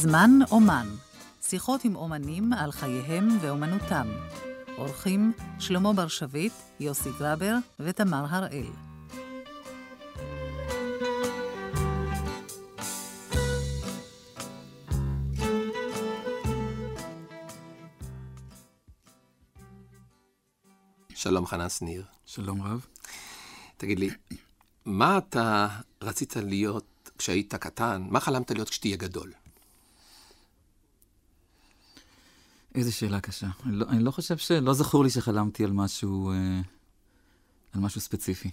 זמן אומן, שיחות עם אומנים על חייהם ואומנותם. אורחים שלמה בר שביט, יוסי גרבר ותמר הראל. שלום חנן שניר. שלום רב. תגיד לי, מה אתה רצית להיות כשהיית קטן? מה חלמת להיות כשתהיה גדול? איזה שאלה קשה. אני לא, אני לא חושב ש... לא זכור לי שחלמתי על משהו, אה, על משהו ספציפי.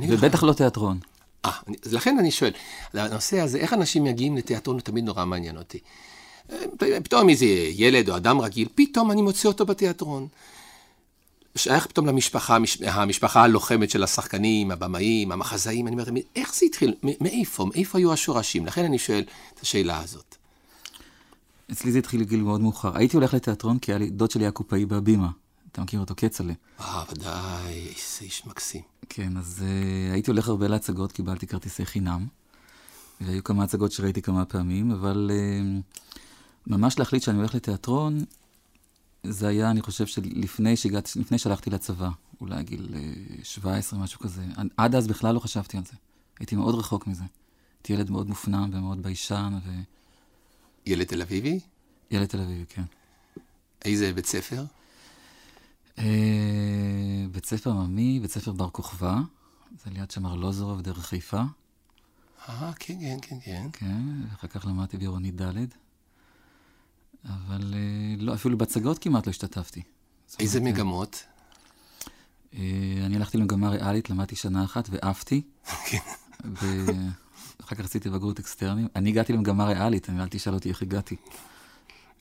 ובטח לא תיאטרון. אה, לכן אני שואל, הנושא הזה, איך אנשים מגיעים לתיאטרון, הוא תמיד נורא מעניין אותי. אה, פתאום איזה ילד או אדם רגיל, פתאום אני מוצא אותו בתיאטרון. שייך פתאום למשפחה, המשפחה הלוחמת של השחקנים, הבמאים, המחזאים, אני אומר תמיד, איך זה התחיל? מאיפה? מאיפה היו השורשים? לכן אני שואל את השאלה הזאת. אצלי זה התחיל בגיל מאוד מאוחר. הייתי הולך לתיאטרון כי דוד שלי היה קופאי בהבימה. אתה מכיר אותו, כצל'ה. אה, ודאי, איזה איש מקסים. כן, אז uh, הייתי הולך הרבה להצגות, קיבלתי כרטיסי חינם. והיו כמה הצגות שראיתי כמה פעמים, אבל uh, ממש להחליט שאני הולך לתיאטרון, זה היה, אני חושב, שלפני שהגעתי, לפני שהלכתי לצבא, אולי גיל 17, משהו כזה. עד אז בכלל לא חשבתי על זה. הייתי מאוד רחוק מזה. הייתי ילד מאוד מופנם ומאוד ביישן, ו... ילד תל אביבי? ילד תל אביבי, כן. איזה בית ספר? אה, בית ספר עממי, בית ספר בר כוכבא. זה ליד שמר לוזורוב, דרך חיפה. אה, כן, כן, כן, כן. כן, ואחר כך למדתי בעירונית ד'. אבל אה, לא, אפילו בהצגות כמעט לא השתתפתי. איזה אומרת, מגמות? אה, אני הלכתי למגמה ריאלית, למדתי שנה אחת ועפתי. כן. ואחר כך עשיתי בגרות אקסטרנים. אני הגעתי למגמה ריאלית, אני אל תשאל אותי איך הגעתי.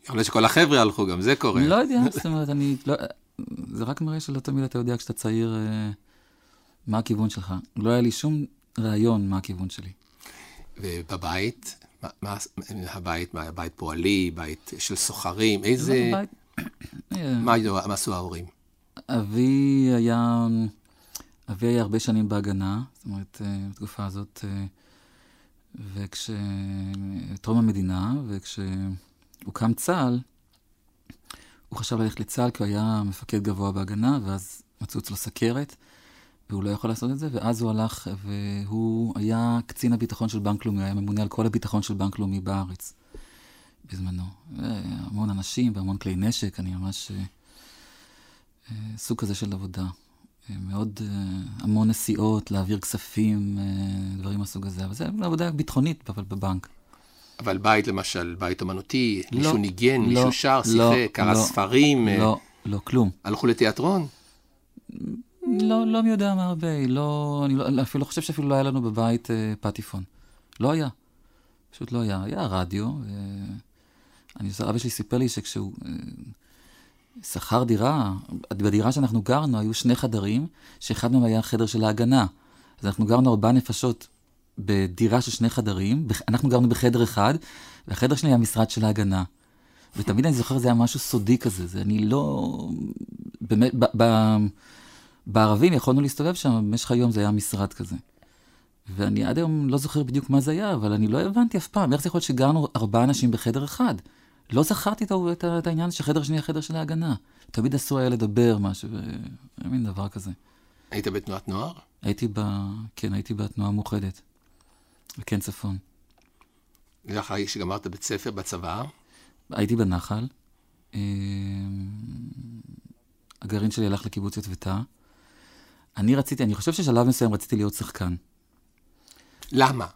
יכול להיות שכל החבר'ה הלכו, גם זה קורה. לא יודע, זאת אומרת, אני... לא, זה רק מראה שלא תמיד אתה יודע כשאתה צעיר אה, מה הכיוון שלך. לא היה לי שום רעיון מה הכיוון שלי. ובבית? מה, מה הבית, מה, בית פועלי, בית של סוחרים, איזה... בית... מה, מה עשו ההורים? אבי היה, אבי היה הרבה שנים בהגנה, זאת אומרת, אה, בתקופה הזאת, אה, וכש... טרום המדינה, וכשהוקם צה"ל, הוא חשב ללכת לצה"ל כי הוא היה מפקד גבוה בהגנה, ואז מצאו אצלו סכרת. והוא לא יכול לעשות את זה, ואז הוא הלך, והוא היה קצין הביטחון של בנק לאומי, היה ממונה על כל הביטחון של בנק לאומי בארץ בזמנו. המון אנשים והמון כלי נשק, אני ממש... אה, סוג כזה של עבודה. אה, מאוד המון נסיעות, להעביר כספים, דברים מהסוג הזה, אבל זו עבודה ביטחונית, אבל בבנק. אבל בית למשל, בית אומנותי, לא, מישהו ניגן, לא, מישהו שר, לא, שיחק, קרא לא, ספרים. לא, לא, כלום. הלכו לתיאטרון? לא, לא מי יודע מה הרבה, לא, אני לא, אפילו לא חושב שאפילו לא היה לנו בבית אה, פטיפון. לא היה. פשוט לא היה. היה רדיו, ואני, אבא שלי סיפר לי שכשהוא אה, שכר דירה, בדירה שאנחנו גרנו היו שני חדרים, שאחד מהם היה חדר של ההגנה. אז אנחנו גרנו ארבע נפשות בדירה של שני חדרים, אנחנו גרנו בחדר אחד, והחדר שלי היה משרד של ההגנה. ותמיד אני זוכר, זה היה משהו סודי כזה, זה אני לא... באמת, ב... ב בערבים יכולנו להסתובב שם, במשך היום זה היה משרד כזה. ואני עד היום לא זוכר בדיוק מה זה היה, אבל אני לא הבנתי אף פעם, איך זה יכול להיות שגרנו ארבעה אנשים בחדר אחד? לא זכרתי את, את, את העניין שחדר שני החדר של ההגנה. תמיד אסור היה לדבר משהו, מין דבר כזה. היית בתנועת נוער? הייתי ב... כן, הייתי בתנועה המאוחדת. וכן צפון. אחרי שגמרת בית ספר בצבא? הייתי בנחל. אמ, הגרעין שלי הלך לקיבוץ יטבתה. אני רציתי, אני חושב ששלב מסוים רציתי להיות שחקן. למה?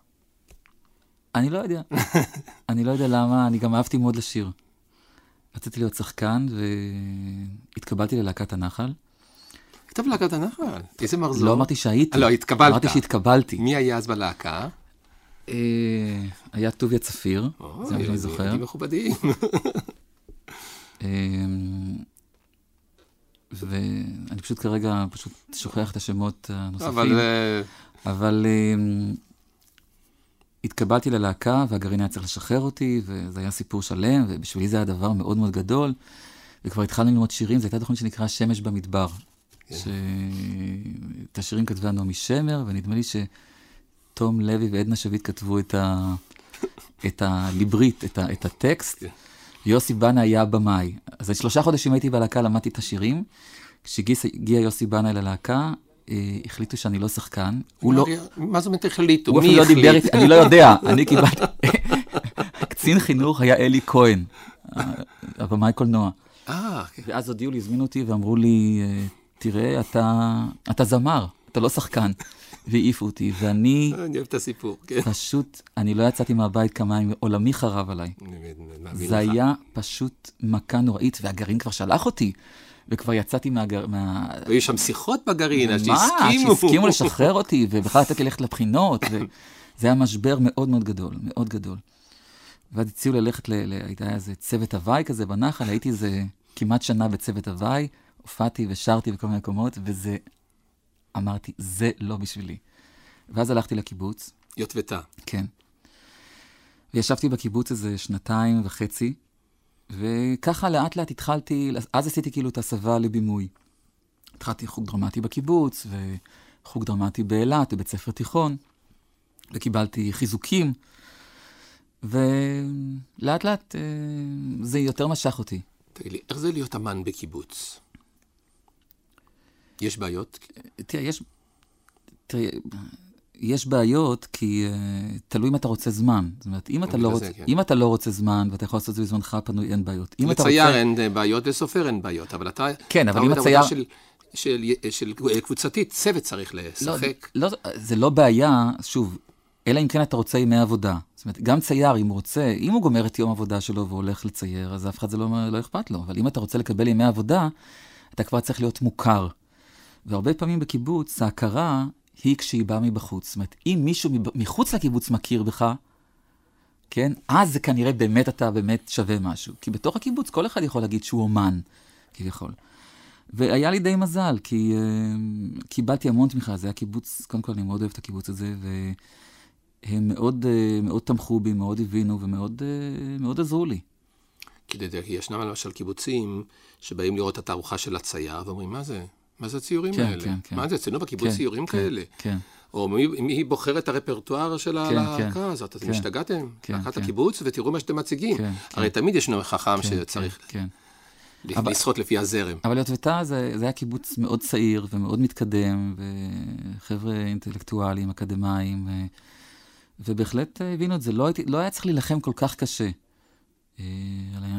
אני לא יודע. אני לא יודע למה, אני גם אהבתי מאוד לשיר. רציתי להיות שחקן, והתקבלתי ללהקת הנחל. היית בלהקת הנחל? איזה מחזור? לא אמרתי שהייתי. לא, התקבלת. אמרתי שהתקבלתי. מי היה אז בלהקה? אה, היה טוביה צפיר, זה מה שאני זוכר. ילדים מכובדים. אמ, ואני פשוט כרגע פשוט שוכח את השמות הנוספים. אבל... אה, אבל um, התקבלתי ללהקה, והגרעין היה צריך לשחרר אותי, וזה היה סיפור שלם, ובשבילי זה היה דבר מאוד מאוד גדול. וכבר התחלנו ללמוד שירים, זו הייתה תוכנית שנקרא שמש במדבר. כן. שאת השירים כתבה נעמי שמר, ונדמה לי שתום לוי ועדנה שביט כתבו את, ה... את הליברית, את, ה, את הטקסט, כן. ויוסי בנה היה הבמאי. אז שלושה חודשים הייתי בלהקה, למדתי את השירים. כשהגיע יוסי בנה אל הלהקה, החליטו שאני לא שחקן. הוא לא... מה זאת אומרת החליטו? הוא אפילו לא דיבר איתי, אני לא יודע, אני קיבלתי... קצין חינוך היה אלי כהן, הבמאי קולנוע. אה, כן. ואז הודיעו לי, הזמינו אותי ואמרו לי, אה, תראה, אתה, זמר, אתה לא שחקן. והעיפו אותי, ואני אני אוהב את הסיפור, כן. פשוט, אני לא יצאתי מהבית כמה ימים, עולמי חרב עליי. זה. היה פשוט מכה נוראית, והגרעין כבר שלח אותי, וכבר יצאתי מהגר... מה... היו שם שיחות בגרעין, עד מה? שהסכימו. שהסכימו לשחרר אותי, ובכלל לתת לי ללכת לבחינות, וזה היה משבר מאוד מאוד גדול, מאוד גדול. ואז הציעו ללכת, ל... ל... הייתה איזה צוות הוואי כזה בנחל, הייתי איזה כמעט שנה בצוות הוואי, הופעתי ושרתי בכל מיני מקומות, וזה, אמרתי, זה לא בשבילי. ואז הלכתי לקיבוץ, יוטבתה. כן. וישבתי בקיבוץ איזה שנתיים וחצי, וככה לאט לאט התחלתי, אז עשיתי כאילו את הסבה לבימוי. התחלתי חוג דרמטי בקיבוץ, וחוג דרמטי באילת, בבית ספר תיכון, וקיבלתי חיזוקים, ולאט לאט אה, זה יותר משך אותי. תגיד לי, איך זה להיות אמן בקיבוץ? יש בעיות? תראה, יש, תראה, יש בעיות, כי uh, תלוי אם אתה רוצה זמן. זאת אומרת, אם אתה, לא זה, רוצ... כן. אם אתה לא רוצה זמן, ואתה יכול לעשות את זה בזמנך הפנוי, אין בעיות. אם אתה לצייר רוצה... אין אה, בעיות, לסופר אין בעיות, אבל אתה... כן, אבל אם הצייר- עבודה של- של של קבוצתית, צוות צריך לא, לשחק. לא, זה לא בעיה, שוב, אלא אם כן אתה רוצה ימי עבודה. זאת אומרת, גם צייר, אם הוא רוצה, אם הוא גומר את יום העבודה שלו והולך לצייר, אז אף אחד זה לא, לא אכפת לו. אבל אם אתה רוצה לקבל ימי עבודה, אתה כבר צריך להיות מוכר. והרבה פעמים בקיבוץ, ההכרה היא כשהיא באה מבחוץ. זאת אומרת, אם מישהו מחוץ לקיבוץ מכיר בך, כן, אז זה כנראה באמת אתה באמת שווה משהו. כי בתוך הקיבוץ כל אחד יכול להגיד שהוא אומן, כביכול. והיה לי די מזל, כי uh, קיבלתי המון תמיכה. זה היה קיבוץ, קודם כל אני מאוד אוהב את הקיבוץ הזה, והם מאוד, uh, מאוד תמכו בי, מאוד הבינו ומאוד uh, מאוד עזרו לי. כי ישנם למשל קיבוצים שבאים לראות את התערוכה של הצייר, ואומרים, מה זה? מה זה הציורים כן, האלה? כן, כן. מה זה, אצלנו בקיבוץ כן, ציורים כן, כאלה? כן. או מי, מי בוחר את הרפרטואר של כן, הלהקה כן, הזאת? אתם כן. השתגעתם? כן, להקת כן. הקיבוץ, ותראו מה שאתם מציגים. כן, הרי תמיד ישנו חכם כן, שצריך כן, כן. לשחות לפי הזרם. אבל יוטבתה זה, זה היה קיבוץ מאוד צעיר ומאוד מתקדם, וחבר'ה אינטלקטואלים, אקדמאים, ו... ובהחלט אה, הבינו את זה. לא, הייתי, לא היה צריך להילחם כל כך קשה. אה,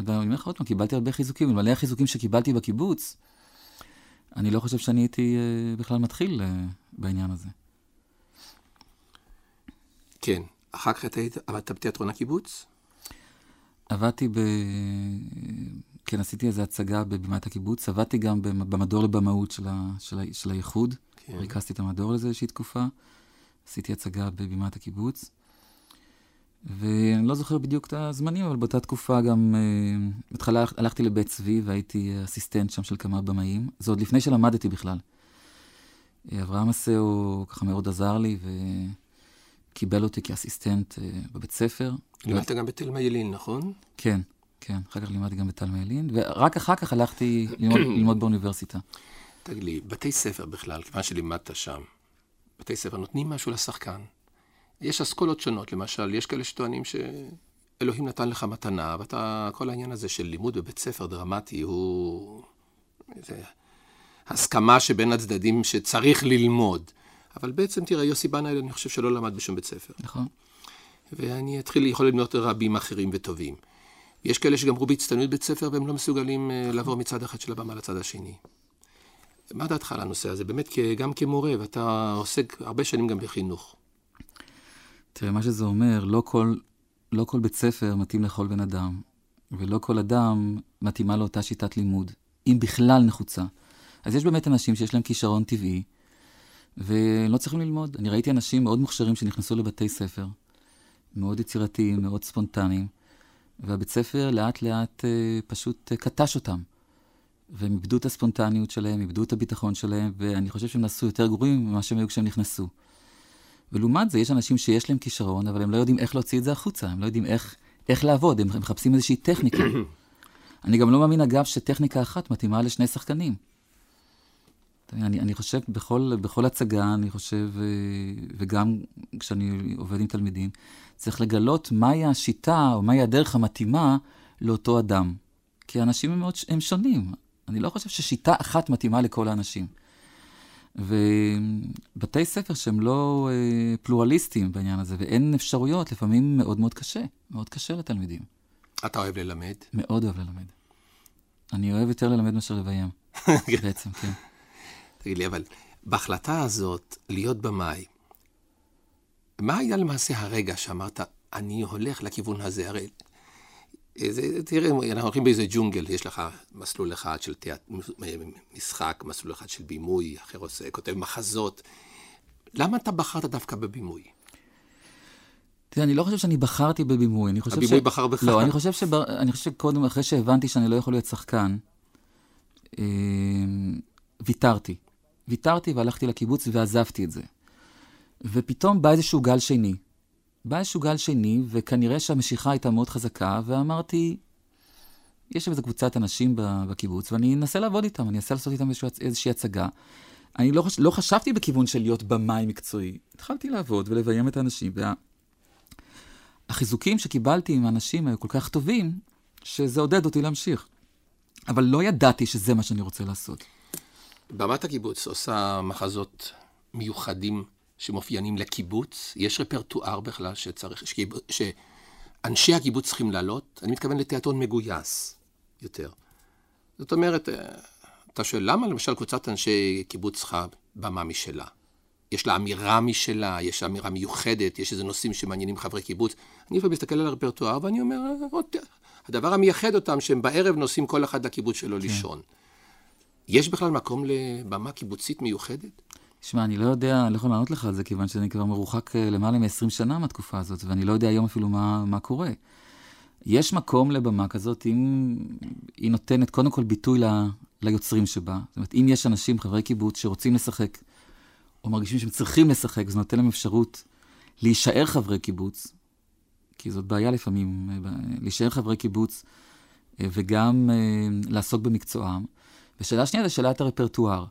ואני אומר לך עוד פעם, קיבלתי הרבה חיזוקים, אלמלא החיזוקים שקיבלתי בקיבוץ, אני לא חושב שאני הייתי אה, בכלל מתחיל אה, בעניין הזה. כן. אחר כך אתה היית- עבדת בתיאטרון הקיבוץ? עבדתי ב... כן, עשיתי איזו הצגה בבימת הקיבוץ, עבדתי גם במ- במדור לבמאות של, ה... של, ה... של האיחוד. כן. ריכזתי את המדור לזה איזושהי תקופה. עשיתי הצגה בבימת הקיבוץ. ואני לא זוכר בדיוק את הזמנים, אבל באותה תקופה גם, אה, בהתחלה הלכ- הלכתי לבית צבי והייתי אסיסטנט שם של כמה במאים. זה עוד לפני שלמדתי בכלל. אה, אברהם הסאו ככה מאוד עזר לי וקיבל אותי כאסיסטנט אה, בבית ספר. לימדת גם בתלמה ילין, נכון? כן, כן. אחר כך לימדתי גם בתלמה ילין, ורק אחר כך הלכתי ללמוד, ללמוד באוניברסיטה. תגיד לי, בתי ספר בכלל, כיוון שלימדת שם, בתי ספר נותנים משהו לשחקן. יש אסכולות שונות, למשל, יש כאלה שטוענים שאלוהים נתן לך מתנה, ואתה, כל העניין הזה של לימוד בבית ספר דרמטי הוא... זה הסכמה שבין הצדדים שצריך ללמוד. אבל בעצם, תראה, יוסי בנאי, אני חושב שלא למד בשום בית ספר. נכון? ואני אתחיל, יכול למנות רבים אחרים וטובים. יש כאלה שגמרו בהצטיינות בית ספר והם לא מסוגלים אה, לעבור מצד אחד של הבמה לצד השני. מה דעתך על הנושא הזה? באמת, גם כמורה, ואתה עוסק הרבה שנים גם בחינוך. תראה, מה שזה אומר, לא כל, לא כל בית ספר מתאים לכל בן אדם, ולא כל אדם מתאימה לאותה שיטת לימוד, אם בכלל נחוצה. אז יש באמת אנשים שיש להם כישרון טבעי, ולא צריכים ללמוד. אני ראיתי אנשים מאוד מוכשרים שנכנסו לבתי ספר, מאוד יצירתיים, מאוד ספונטניים, והבית ספר לאט לאט אה, פשוט אה, קטש אותם. והם איבדו את הספונטניות שלהם, איבדו את הביטחון שלהם, ואני חושב שהם נעשו יותר גרועים ממה שהם היו כשהם נכנסו. ולעומת זה, יש אנשים שיש להם כישרון, אבל הם לא יודעים איך להוציא את זה החוצה, הם לא יודעים איך, איך לעבוד, הם מחפשים איזושהי טכניקה. אני גם לא מאמין, אגב, שטכניקה אחת מתאימה לשני שחקנים. אני, אני חושב, בכל, בכל הצגה, אני חושב, אה, וגם כשאני עובד עם תלמידים, צריך לגלות מהי השיטה או מהי הדרך המתאימה לאותו אדם. כי האנשים הם, מאוד, הם שונים. אני לא חושב ששיטה אחת מתאימה לכל האנשים. ובתי ספר שהם לא אה, פלורליסטיים בעניין הזה, ואין אפשרויות, לפעמים מאוד מאוד קשה. מאוד קשה לתלמידים. אתה אוהב ללמד? מאוד אוהב ללמד. אני אוהב יותר ללמד מאשר לביים, בעצם, כן. תגיד לי, אבל בהחלטה הזאת להיות במאי, מה היה למעשה הרגע שאמרת, אני הולך לכיוון הזה? הרי, זה, תראה, אנחנו הולכים באיזה ג'ונגל, יש לך מסלול אחד של תיאת, משחק, מסלול אחד של בימוי, אחר עושה, כותב מחזות. למה אתה בחרת דווקא בבימוי? תראה, אני לא חושב שאני בחרתי בבימוי, אני חושב הבימוי ש... בחר בך. לא, אני חושב, שבר... אני חושב שקודם, אחרי שהבנתי שאני לא יכול להיות שחקן, אה... ויתרתי. ויתרתי והלכתי לקיבוץ ועזבתי את זה. ופתאום בא איזשהו גל שני. בא איזשהו גל שני, וכנראה שהמשיכה הייתה מאוד חזקה, ואמרתי, יש איזו קבוצת אנשים בקיבוץ, ואני אנסה לעבוד איתם, אני אנסה לעשות איתם איזושהי הצגה. אני לא, חש... לא חשבתי בכיוון של להיות במאי מקצועי. התחלתי לעבוד ולביים את האנשים, והחיזוקים וה... שקיבלתי עם האנשים היו כל כך טובים, שזה עודד אותי להמשיך. אבל לא ידעתי שזה מה שאני רוצה לעשות. במת הקיבוץ עושה מחזות מיוחדים שמאופיינים לקיבוץ? יש רפרטואר בכלל שצריך, שקיב... שאנשי הקיבוץ צריכים לעלות? אני מתכוון לתיאטרון מגויס יותר. זאת אומרת, אה, אתה שואל, למה למשל קבוצת אנשי קיבוץ צריכה במה משלה? יש לה אמירה משלה, יש לה אמירה מיוחדת, יש איזה נושאים שמעניינים חברי קיבוץ. אני לפעמים מסתכל על הרפרטואר ואני אומר, אה, הדבר המייחד אותם, שהם בערב נוסעים כל אחד לקיבוץ שלו כן. לישון. יש בכלל מקום לבמה קיבוצית מיוחדת? תשמע, אני לא יודע, אני לא יכול לענות לך על זה, כיוון שאני כבר מרוחק אה, למעלה מ-20 שנה מהתקופה הזאת, ואני לא יודע היום אפילו מה, מה קורה. יש מקום לבמה כזאת אם היא נותנת קודם כל ביטוי ל, ליוצרים שבה. זאת אומרת, אם יש אנשים, חברי קיבוץ, שרוצים לשחק, או מרגישים שהם צריכים לשחק, זה נותן להם אפשרות להישאר חברי קיבוץ, כי זאת בעיה לפעמים, אה, להישאר חברי קיבוץ, אה, וגם לעסוק במקצועם. ושאלה שנייה זה שאלת הרפרטואר.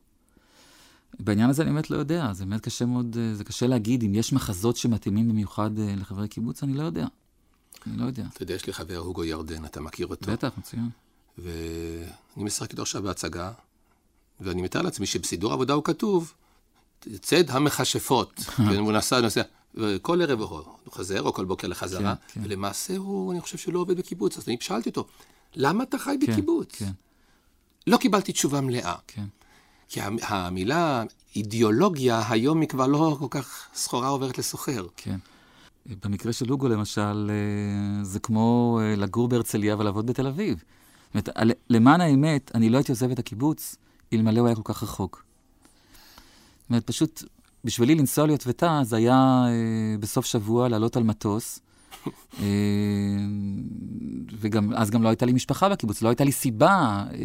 בעניין הזה אני באמת לא יודע, זה באמת קשה מאוד, אה, זה קשה להגיד אם יש מחזות שמתאימים במיוחד אה, לחברי קיבוץ, אני לא יודע. אני לא יודע. אתה יודע, יש לי חבר, הוגו ירדן, אתה מכיר אותו? בטח, מצוין. ואני משחק איתו עכשיו בהצגה, ואני מתאר לעצמי שבסידור עבודה הוא כתוב, צד המכשפות, כן, הוא נסע, נוסע, וכל ערב הוא חוזר, או כל בוקר לחזרה, כן, כן. ולמעשה הוא, אני חושב שהוא לא עובד בקיבוץ, אז אני שאלתי אותו, למה אתה חי כן, בקיבוץ? כן. לא קיבלתי תשובה מלאה. כן. כי המילה אידיאולוגיה היום היא כבר לא כל כך סחורה עוברת לסוחר. כן. במקרה של לוגו למשל, אה, זה כמו אה, לגור בהרצליה ולעבוד בתל אביב. זאת אומרת, למען האמת, אני לא הייתי עוזב את הקיבוץ אלמלא הוא היה כל כך רחוק. זאת אומרת, פשוט, בשבילי לנסוע ליוטבתה זה היה אה, בסוף שבוע לעלות על מטוס, וגם, אז גם לא הייתה לי משפחה בקיבוץ, לא הייתה לי סיבה אה,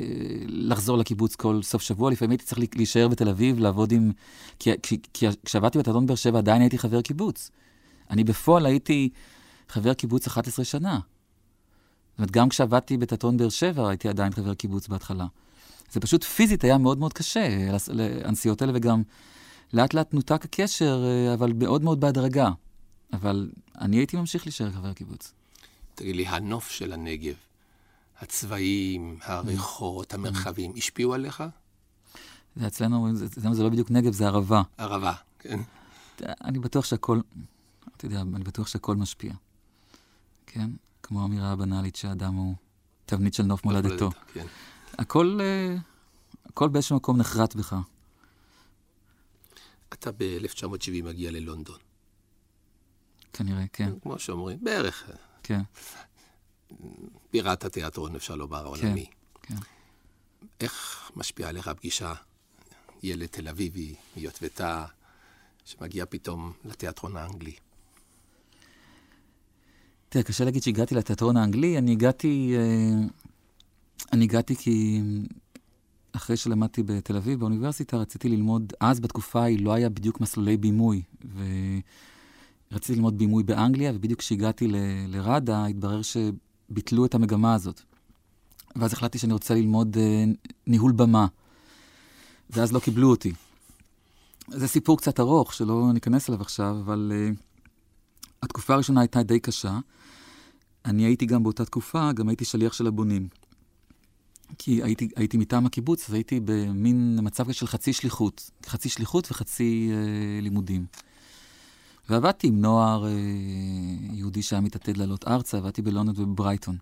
לחזור לקיבוץ כל סוף שבוע. לפעמים הייתי צריך להישאר בתל אביב, לעבוד עם... כי, כי, כי כשעבדתי בתיאטרון באר שבע עדיין הייתי חבר קיבוץ. אני בפועל הייתי חבר קיבוץ 11 שנה. זאת אומרת, גם כשעבדתי בתיאטרון באר שבע הייתי עדיין חבר קיבוץ בהתחלה. זה פשוט פיזית היה מאוד מאוד קשה, הנסיעות האלה, וגם לאט לאט נותק הקשר, אה, אבל מאוד מאוד בהדרגה. אבל אני הייתי ממשיך להישאר חבר קיבוץ. תגיד לי, הנוף של הנגב, הצבעים, הריחות, המרחבים, השפיעו עליך? זה אצלנו, אצלנו זה לא בדיוק נגב, זה ערבה. ערבה, כן. אני בטוח שהכל, אתה יודע, אני בטוח שהכל משפיע. כן? כמו האמירה הבנאלית שהאדם הוא תבנית של נוף מולדתו. כן. הכל, אה, הכל באיזשהו מקום נחרט בך. אתה ב-1970 מגיע ללונדון. כנראה, כן. כמו שאומרים, בערך. כן. בירת התיאטרון, אפשר לומר, העולמי. כן, כן. איך משפיעה עליך הפגישה, ילד תל אביבי, מיוטבתה, שמגיע פתאום לתיאטרון האנגלי? תראה, קשה להגיד שהגעתי לתיאטרון האנגלי, אני הגעתי... אה, אני הגעתי כי אחרי שלמדתי בתל אביב, באוניברסיטה, רציתי ללמוד, אז בתקופה ההיא לא היה בדיוק מסלולי בימוי, ו... רציתי ללמוד בימוי באנגליה, ובדיוק כשהגעתי ל- לראדה, התברר שביטלו את המגמה הזאת. ואז החלטתי שאני רוצה ללמוד uh, ניהול במה. ואז לא קיבלו אותי. זה סיפור קצת ארוך, שלא ניכנס אליו עכשיו, אבל uh, התקופה הראשונה הייתה די קשה. אני הייתי גם באותה תקופה, גם הייתי שליח של הבונים. כי הייתי, הייתי מטעם הקיבוץ והייתי במין מצב של חצי שליחות. חצי שליחות וחצי uh, לימודים. ועבדתי עם נוער uh, יהודי שהיה מתעתד לעלות ארצה, עבדתי בלונדון ובברייטון.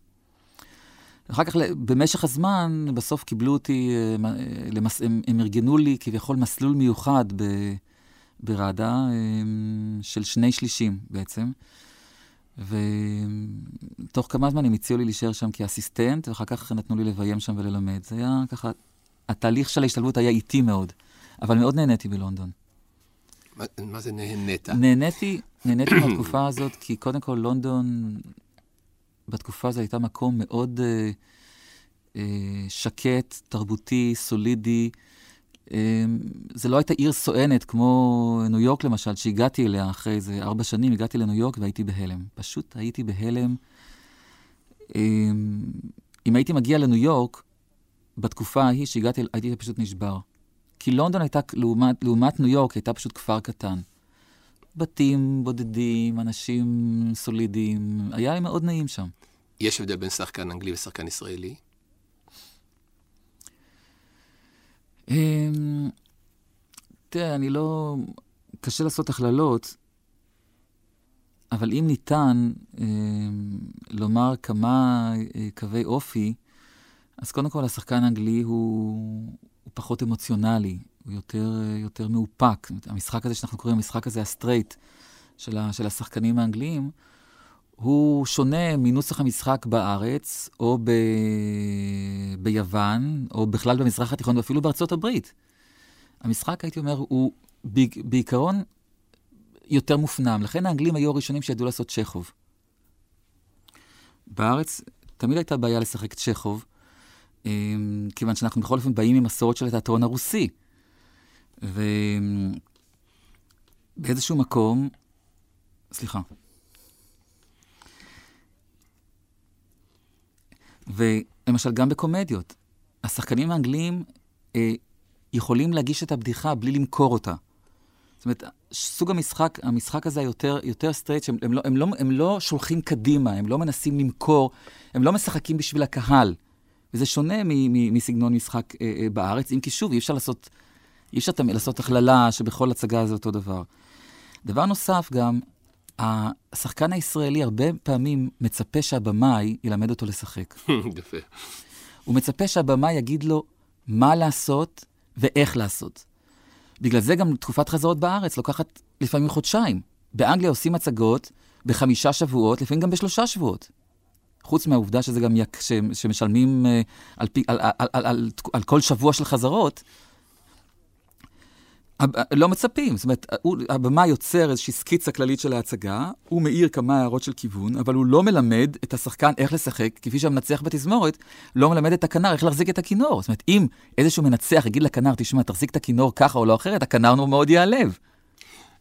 אחר כך, במשך הזמן, בסוף קיבלו אותי, אה, אה, למס, הם, הם ארגנו לי כביכול מסלול מיוחד ב, ברעדה אה, של שני שלישים בעצם. ותוך כמה זמן הם הציעו לי להישאר שם כאסיסטנט, ואחר כך נתנו לי לביים שם וללמד. זה היה ככה, התהליך של ההשתלבות היה איטי מאוד, אבל מאוד נהניתי בלונדון. מה, זה נהנית? נהניתי, נהניתי מהתקופה הזאת, כי קודם כל לונדון בתקופה הזו הייתה מקום מאוד אה, אה, שקט, תרבותי, סולידי. אה, זה לא הייתה עיר סואנת כמו ניו יורק למשל, שהגעתי אליה אחרי איזה ארבע שנים, הגעתי לניו יורק והייתי בהלם. פשוט הייתי בהלם. אה, אם הייתי מגיע לניו יורק, בתקופה ההיא שהגעתי, הייתי פשוט נשבר. כי לונדון הייתה, לעומת, לעומת ניו יורק, הייתה פשוט כפר קטן. בתים בודדים, אנשים סולידיים, היה לי מאוד נעים שם. יש הבדל בין שחקן אנגלי ושחקן ישראלי? אמ, תראה, אני לא... קשה לעשות הכללות, אבל אם ניתן אמ, לומר כמה אה, קווי אופי, אז קודם כל השחקן האנגלי הוא, הוא פחות אמוציונלי, הוא יותר, יותר מאופק. המשחק הזה שאנחנו קוראים, המשחק הזה ה straight של, ה, של השחקנים האנגליים, הוא שונה מנוסח המשחק בארץ, או ב... ביוון, או בכלל במזרח התיכון, ואפילו בארצות הברית. המשחק, הייתי אומר, הוא בעיקרון יותר מופנם. לכן האנגלים היו הראשונים שידעו לעשות צ'כוב. בארץ תמיד הייתה בעיה לשחק צ'כוב, כיוון שאנחנו בכל אופן באים ממסורת של התיאטרון הרוסי. ובאיזשהו מקום, סליחה. ולמשל, גם בקומדיות, השחקנים האנגליים אה, יכולים להגיש את הבדיחה בלי למכור אותה. זאת אומרת, סוג המשחק, המשחק הזה יותר, יותר straight, שהם הם לא, הם לא, הם לא שולחים קדימה, הם לא מנסים למכור, הם לא משחקים בשביל הקהל. וזה שונה מסגנון משחק אה, אה, בארץ, אם כי שוב, אי אפשר לעשות אי אפשר לעשות הכללה שבכל הצגה זה אותו דבר. דבר נוסף גם, השחקן הישראלי הרבה פעמים מצפה שהבמאי ילמד אותו לשחק. יפה. הוא מצפה שהבמאי יגיד לו מה לעשות ואיך לעשות. בגלל זה גם תקופת חזרות בארץ לוקחת לפעמים חודשיים. באנגליה עושים הצגות בחמישה שבועות, לפעמים גם בשלושה שבועות. חוץ מהעובדה שזה גם יק... שמשלמים uh, על, פי, על, על, על, על, על, כל שבוע של חזרות, לא מצפים, זאת אומרת, הבמה יוצר איזושהי סקיצה כללית של ההצגה, הוא מאיר כמה הערות של כיוון, אבל הוא לא מלמד את השחקן איך לשחק, כפי שהמנצח בתזמורת לא מלמד את הכנר איך להחזיק את הכינור. זאת אומרת, אם איזשהו מנצח יגיד לכנר, תשמע, תחזיק את הכינור ככה או לא אחרת, הכנר מאוד ייעלב.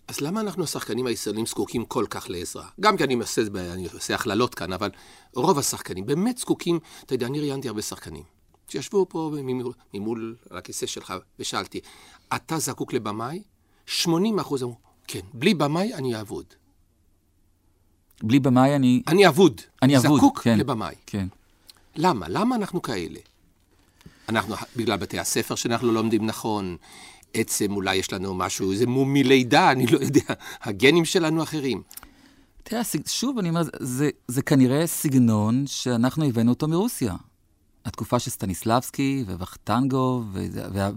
אז למה אנחנו, השחקנים הישראלים, זקוקים כל כך לעזרה? גם כי אני עושה, אני עושה הכללות כאן, אבל רוב השחקנים באמת זקוקים, אתה יודע, אני ראיינתי הרבה שחקנים. שישבו פה ממול, ממול על הכיסא שלך, ושאלתי, אתה זקוק לבמאי? 80 אחוז אמרו, כן, בלי במאי אני אעבוד. בלי במאי אני... אני אבוד. אני אבוד, זקוק כן. לבמאי. כן. למה? למה אנחנו כאלה? אנחנו, בגלל בתי הספר שאנחנו לא לומדים נכון, עצם אולי יש לנו משהו, איזה מום מלידה, אני לא יודע, הגנים שלנו אחרים. תראה, שוב אני אומר, זה, זה כנראה סגנון שאנחנו הבאנו אותו מרוסיה. התקופה של סטניסלבסקי ווכטנגו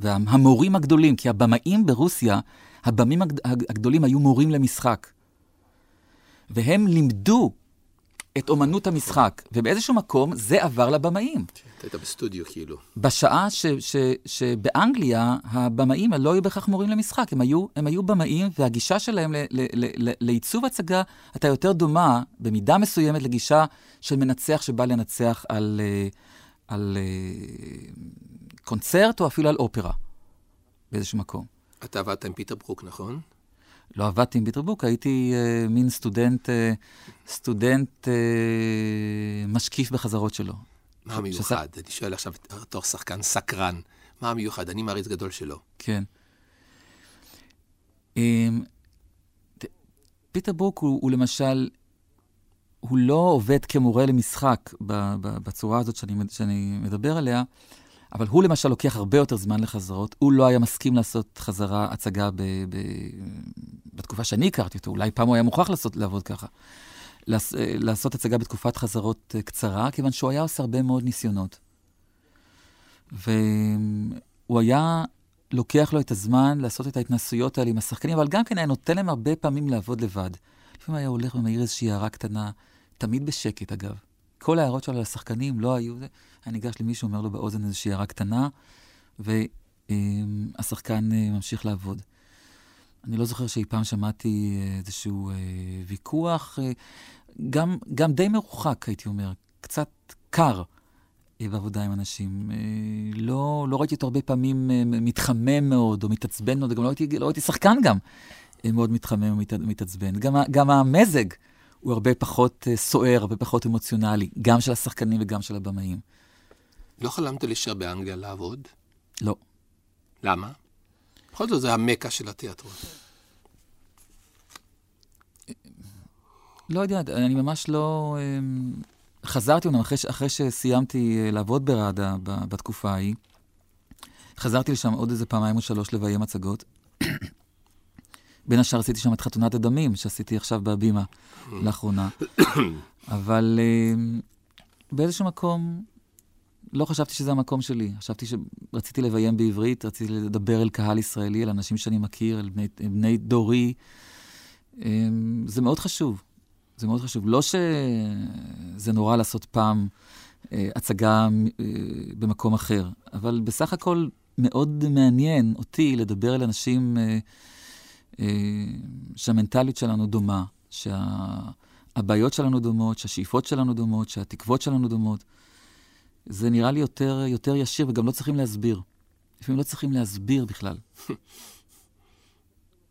והמורים הגדולים, כי הבמאים ברוסיה, הבמים הגדולים היו מורים למשחק. והם לימדו את אומנות המשחק, ובאיזשהו מקום זה עבר לבמאים. אתה היית בסטודיו כאילו. בשעה ש, ש, שבאנגליה הבמאים לא היו בהכרח מורים למשחק, הם היו, הם היו במאים, והגישה שלהם ל, ל, ל, ל, לעיצוב הצגה הייתה יותר דומה, במידה מסוימת, לגישה של מנצח שבא לנצח על... Uh, על uh, קונצרט או אפילו על אופרה באיזשהו מקום. אתה עבדת עם פיטר ברוק, נכון? לא עבדתי עם פיטר ברוק, הייתי אה, מין סטודנט, uh, סטודנט אה, משקיף בחזרות שלו. מה מיוחד? אני שואל עכשיו בתור שחקן סקרן. מה המיוחד? אני מעריץ גדול שלו. כן. ת- פיטר ברוק הוא, הוא למשל, הוא לא עובד כמורה למשחק ב, ב, בצורה הזאת שאני, שאני מדבר עליה, אבל הוא למשל לוקח הרבה יותר זמן לחזרות. הוא לא היה מסכים לעשות חזרה, הצגה ב, ב, בתקופה שאני הכרתי אותו. אולי פעם הוא היה מוכרח לעשות, לעבוד ככה. לעש, לעשות הצגה בתקופת חזרות אה, קצרה, כיוון שהוא היה עושה הרבה מאוד ניסיונות. והוא היה לוקח לו את הזמן לעשות את ההתנסויות האלה עם השחקנים, אבל גם כן היה נותן להם הרבה פעמים לעבוד לבד. לפעמים היה הולך ומעיר איזושהי הערה קטנה, תמיד בשקט אגב. כל ההערות שלו על השחקנים לא היו זה. היה ניגש למישהו, אומר לו באוזן איזושהי הערה קטנה, והשחקן אה, ממשיך לעבוד. אני לא זוכר שאי פעם שמעתי אה, איזשהו אה, ויכוח, גם, גם די מרוחק, הייתי אומר, קצת קר בעבודה עם אנשים. לא, לא ראיתי אותו הרבה פעמים מתחמם מאוד או מתעצבן מאוד, גם לא ראיתי, לא ראיתי שחקן גם מאוד מתחמם או מת, מתעצבן. גם, גם המזג הוא הרבה פחות סוער, הרבה פחות אמוציונלי, גם של השחקנים וגם של הבמאים. לא חלמת להישאר באנגליה לעבוד? לא. למה? בכל זאת זה המקה של התיאטרון. לא יודע, אני ממש לא... אמ, חזרתי אומנם אחרי, אחרי שסיימתי אה, לעבוד בראדה בתקופה ההיא. חזרתי לשם עוד איזה פעמיים או שלוש לביים הצגות. בין השאר עשיתי שם את חתונת הדמים, שעשיתי עכשיו בהבימה לאחרונה. אבל אמ, באיזשהו מקום לא חשבתי שזה המקום שלי. חשבתי שרציתי לביים בעברית, רציתי לדבר אל קהל ישראלי, אל אנשים שאני מכיר, אל בני, אל בני דורי. אמ, זה מאוד חשוב. זה מאוד חשוב. לא שזה נורא לעשות פעם אה, הצגה אה, במקום אחר, אבל בסך הכל מאוד מעניין אותי לדבר אל אנשים אה, שהמנטליות שלנו דומה, שהבעיות שלנו דומות, שהשאיפות שלנו דומות, שהתקוות שלנו דומות. זה נראה לי יותר, יותר ישיר, וגם לא צריכים להסביר. לפעמים לא צריכים להסביר בכלל.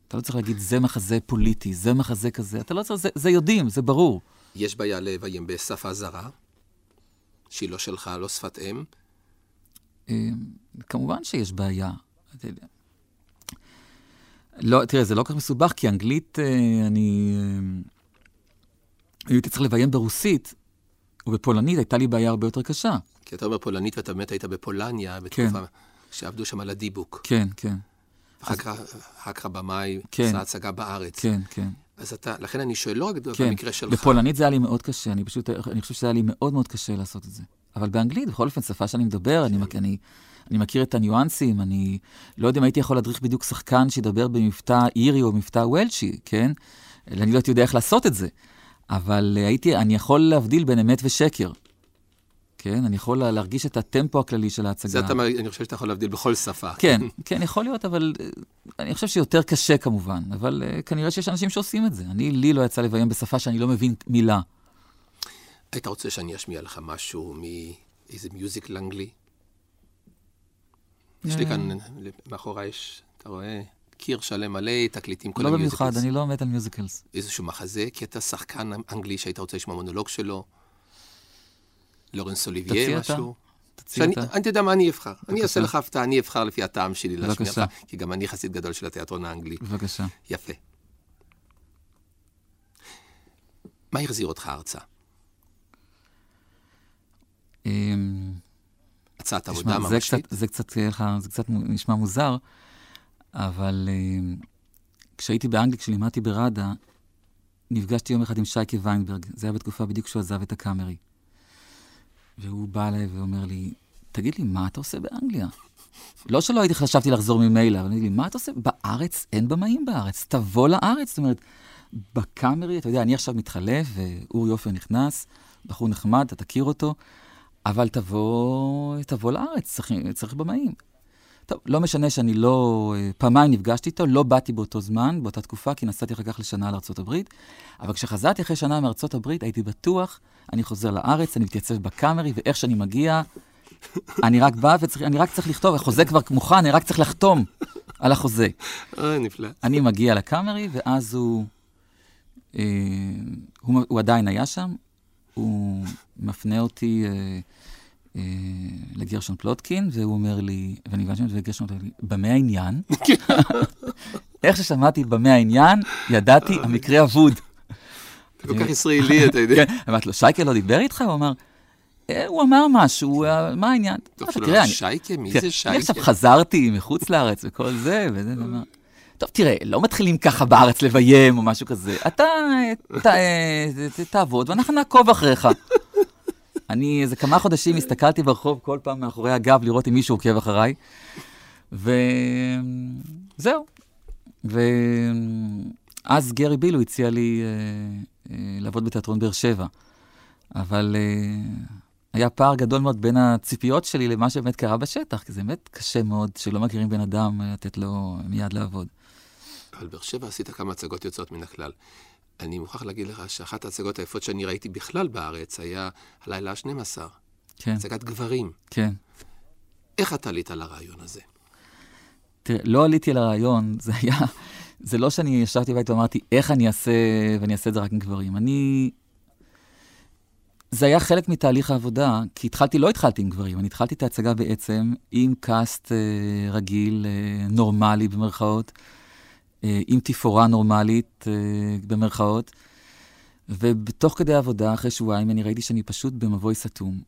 אתה לא צריך להגיד, זה מחזה פוליטי, זה מחזה כזה. אתה לא צריך, זה, זה יודעים, זה ברור. יש בעיה לביים בשפה זרה, שהיא לא שלך, לא שפת אם. אה, כמובן שיש בעיה. לא, תראה, זה לא כל כך מסובך, כי אנגלית, אה, אני... אה, הייתי צריך לביים ברוסית, ובפולנית הייתה לי בעיה הרבה יותר קשה. כי אתה אומר פולנית ואתה באמת היית בפולניה, כן. בתקופה שעבדו שם על הדיבוק. כן, כן, אחר כך הבמאי כן. עשה הצגה בארץ. כן, כן. אז אתה, לכן אני שואל, לא רק כן. במקרה שלך. בפולנית זה היה לי מאוד קשה, אני פשוט, אני חושב שזה היה לי מאוד מאוד קשה לעשות את זה. אבל באנגלית, בכל אופן, שפה שאני מדבר, אני, מכ- אני, אני מכיר את הניואנסים, אני לא יודע אם הייתי יכול להדריך בדיוק שחקן שידבר במבטא אירי או מבטא וולשי, כן? אני לא הייתי יודע איך לעשות את זה. אבל הייתי, אני יכול להבדיל בין אמת ושקר. כן? אני יכול לה- להרגיש את הטמפו הכללי של ההצגה. זה אתה, אני חושב שאתה יכול להבדיל בכל שפה. כן, כן, יכול להיות, אבל אה, אני חושב שיותר קשה כמובן, אבל אה, כנראה שיש אנשים שעושים את זה. אני, לי לא יצא לביים בשפה שאני לא מבין מילה. היית רוצה שאני אשמיע לך משהו מאיזה musical אנגלי? יש לי כאן, מאחורי יש, אתה רואה, קיר שלם מלא, תקליטים, כל לא ה musicals. במיוחד, אני לא מת על musicals. איזשהו מחזה, קטע שחקן אנגלי שהיית רוצה לשמוע מונולוג שלו? לורנס אתה. משהו? תציע שאני, אתה. אני יודע מה אני אבחר. אני בבקשה. אעשה לך הפתעה, אני אבחר לפי הטעם שלי להשמיע לך. כי גם אני חסיד גדול של התיאטרון האנגלי. בבקשה. יפה. מה החזיר אותך ארצה? אמ, הצעת עבודה זה קצת, ממשית? זה קצת, יהיה לך- זה קצת נשמע מוזר, אבל אמ, כשהייתי באנגליה, כשלימדתי בראדה, נפגשתי יום אחד עם שייקה ויינברג. זה היה בתקופה בדיוק שהוא עזב את הקאמרי. והוא בא אליי ואומר לי, תגיד לי, מה אתה עושה באנגליה? לא שלא הייתי חשבתי לחזור ממילא, אבל אמרתי לי, מה אתה עושה? בארץ אין במאים בארץ, תבוא לארץ. זאת אומרת, בקאמרי, אתה יודע, אני עכשיו מתחלף, ואורי עופר נכנס, בחור נחמד, אתה תכיר אותו, אבל תבוא, תבוא לארץ, צריך, צריך במאים. טוב, לא משנה שאני לא... אה, פעמיים נפגשתי איתו, לא באתי באותו זמן, באותה תקופה, כי נסעתי אחר כך לשנה לארצות הברית, אבל כשחזרתי אחרי שנה מארצות הברית, הייתי בטוח, אני חוזר לארץ, אני מתייצב בקאמרי, ואיך שאני מגיע, אני רק בא ואני רק צריך לכתוב, החוזה כבר מוכן, אני רק צריך לחתום על החוזה. אוי, נפלא. אני מגיע לקאמרי, ואז הוא, אה, הוא, הוא עדיין היה שם, הוא מפנה אותי אה, אה, לגרשון פלוטקין, והוא אומר לי, ואני הבנתי וגרשון אומר לי, במה העניין? איך ששמעתי במה העניין, ידעתי, המקרה אבוד. כל כך ישראלי, אתה יודע. כן, אמרתי לו, שייקה לא דיבר איתך? הוא אמר, "אה, הוא אמר משהו, אה, מה העניין? טוב, אמרתי, שלא, "תראה, אני- שייקה? מי כן, זה אני שייקה? עכשיו חזרתי מחוץ לארץ וכל זה, וזה, ואמר, טוב, תראה, לא מתחילים ככה בארץ לביים או משהו כזה. אתה אה, אה, תעבוד ואנחנו נעקוב אחריך. אני איזה כמה חודשים הסתכלתי ברחוב כל פעם מאחורי הגב לראות אם מישהו עוקב אחריי, וזהו. ואז גרי בילו הציע לי אה, אה, לעבוד בתיאטרון באר שבע. אבל אה, היה פער גדול מאוד בין הציפיות שלי למה שבאמת קרה בשטח, כי זה באמת קשה מאוד שלא מכירים בן אדם, לתת לו מיד לעבוד. אבל באר שבע עשית כמה הצגות יוצאות מן הכלל. אני מוכרח להגיד לך שאחת ההצגות היפות שאני ראיתי בכלל בארץ היה הלילה ה-12, כן, הצגת גברים. כן. איך אתה עלית לרעיון הזה? תראה, לא עליתי על הרעיון, זה היה, זה לא שאני ישבתי בבית ואמרתי, איך אני אעשה, ואני אעשה את זה רק עם גברים. אני... זה היה חלק מתהליך העבודה, כי התחלתי, לא התחלתי עם גברים, אני התחלתי את ההצגה בעצם עם קאסט אה, רגיל, אה, נורמלי במרכאות, אה, עם תפאורה נורמלית אה, במרכאות, ובתוך כדי העבודה, אחרי שבועיים, אני ראיתי שאני פשוט במבוי סתום.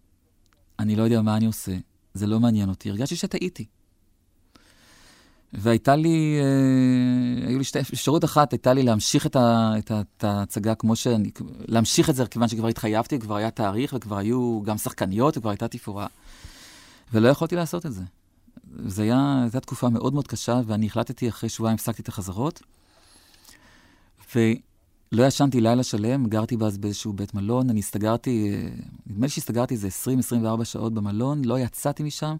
אני לא יודע מה אני עושה, זה לא מעניין אותי, הרגשתי שטעיתי. והייתה לי, אה, היו לי שתי אפשרות אחת, הייתה לי להמשיך את, ה, את, ה, את ההצגה כמו שאני, להמשיך את זה כיוון שכבר התחייבתי, כבר היה תאריך וכבר היו גם שחקניות וכבר הייתה תפאורה. ולא יכולתי לעשות את זה. זו הייתה תקופה מאוד מאוד קשה, ואני החלטתי אחרי שבועיים, הפסקתי את החזרות, ולא ישנתי לילה שלם, גרתי אז באיזשהו בית מלון, אני הסתגרתי, נדמה לי שהסתגרתי איזה 20-24 שעות במלון, לא יצאתי משם.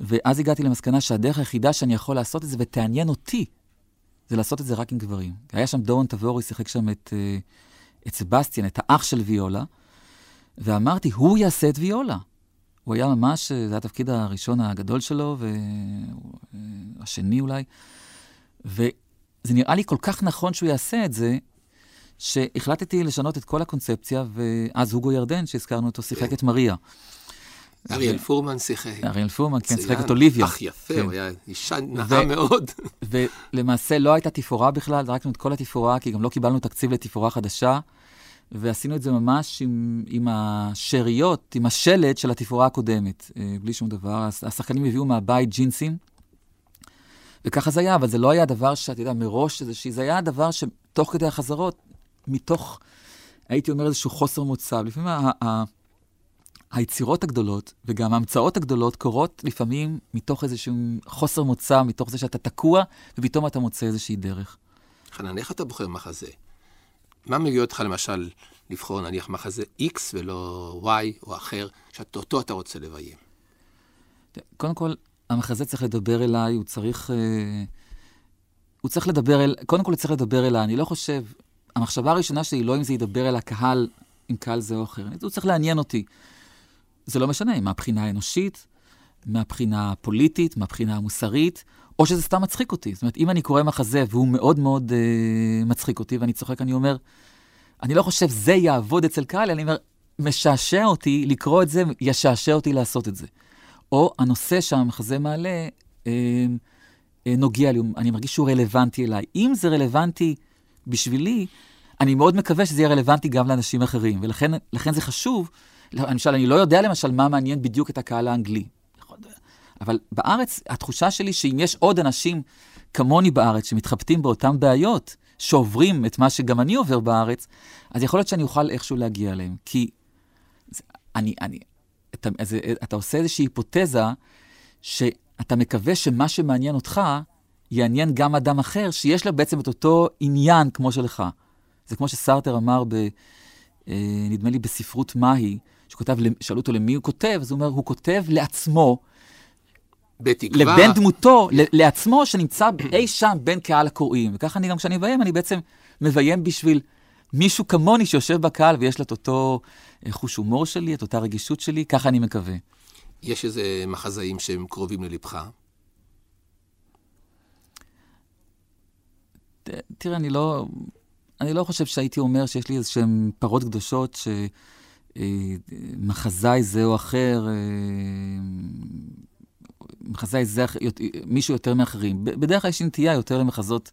ואז הגעתי למסקנה שהדרך היחידה שאני יכול לעשות את זה ותעניין אותי, זה לעשות את זה רק עם גברים. היה שם דורון תבורי, שיחק שם את, אה, את סבסטיאן, את האח של ויולה, ואמרתי, הוא יעשה את ויולה. הוא היה ממש, זה היה התפקיד הראשון הגדול שלו, והשני אולי, וזה נראה לי כל כך נכון שהוא יעשה את זה, שהחלטתי לשנות את כל הקונספציה, ואז הוגו ירדן, שהזכרנו אותו, שיחק את מריה. אריאל פורמן שיחק. אריאל פורמן, כן, שיחק. את אוליביה. אך יפה, כן. הוא היה אישה נאה מאוד. ולמעשה לא הייתה תפאורה בכלל, זרקנו את כל התפאורה, כי גם לא קיבלנו תקציב לתפאורה חדשה, ועשינו את זה ממש עם, עם השאריות, עם השלד של התפאורה הקודמת, אה, בלי שום דבר. הש- השחקנים הביאו מהבית ג'ינסים, וככה זה היה, אבל זה לא היה דבר שאתה יודע, מראש איזושהי, זה היה דבר שתוך כדי החזרות, מתוך, הייתי אומר, איזשהו חוסר מוצא. לפעמים ה- ה- היצירות הגדולות וגם ההמצאות הגדולות קורות לפעמים מתוך איזשהו חוסר מוצא, מתוך זה שאתה תקוע, ופתאום אתה מוצא איזושהי דרך. חנן, איך אתה בוחר מחזה? מה מביא אותך למשל לבחור נניח מחזה X ולא Y או אחר, שאותו אתה רוצה לביים? קודם כל, המחזה צריך לדבר אליי, הוא צריך... אה, הוא צריך לדבר אל... קודם כל, הוא צריך לדבר אליי. אני לא חושב... המחשבה הראשונה שלי לא אם זה ידבר אל הקהל, עם קהל זה או אחר. הוא צריך לעניין אותי. זה לא משנה, מהבחינה האנושית, מהבחינה הפוליטית, מהבחינה המוסרית, או שזה סתם מצחיק אותי. זאת אומרת, אם אני קורא מחזה והוא מאוד מאוד אה, מצחיק אותי, ואני צוחק, אני אומר, אני לא חושב זה יעבוד אצל קהל, אני אומר, משעשע אותי לקרוא את זה, ישעשע אותי לעשות את זה. או הנושא שהמחזה מעלה אה, אה, נוגע לי, אני מרגיש שהוא רלוונטי אליי. אם זה רלוונטי בשבילי, אני מאוד מקווה שזה יהיה רלוונטי גם לאנשים אחרים, ולכן לכן זה חשוב. למשל, אני לא יודע למשל מה מעניין בדיוק את הקהל האנגלי. אבל בארץ, התחושה שלי שאם יש עוד אנשים כמוני בארץ שמתחבטים באותן בעיות, שעוברים את מה שגם אני עובר בארץ, אז יכול להיות שאני אוכל איכשהו להגיע אליהם. כי אני, אני, אתה, אז, אתה עושה איזושהי היפותזה שאתה מקווה שמה שמעניין אותך יעניין גם אדם אחר, שיש לה בעצם את אותו עניין כמו שלך. זה כמו שסרטר אמר, ב, אה, נדמה לי בספרות מהי, שכותב, שאלו אותו למי הוא כותב, אז הוא אומר, הוא כותב לעצמו, בתקווה... לבין דמותו, לעצמו, שנמצא אי שם בין קהל הקוראים. וככה אני גם, כשאני מביים, אני בעצם מביים בשביל מישהו כמוני שיושב בקהל ויש לו את אותו אה, חוש הומור שלי, את אותה רגישות שלי, ככה אני מקווה. יש איזה מחזאים שהם קרובים ללבך. תראה, אני לא, אני לא חושב שהייתי אומר שיש לי איזה שהן פרות קדושות, שמחזאי זה או אחר אה, מחזאי זה מישהו יותר מאחרים. בדרך כלל יש נטייה יותר למחזות,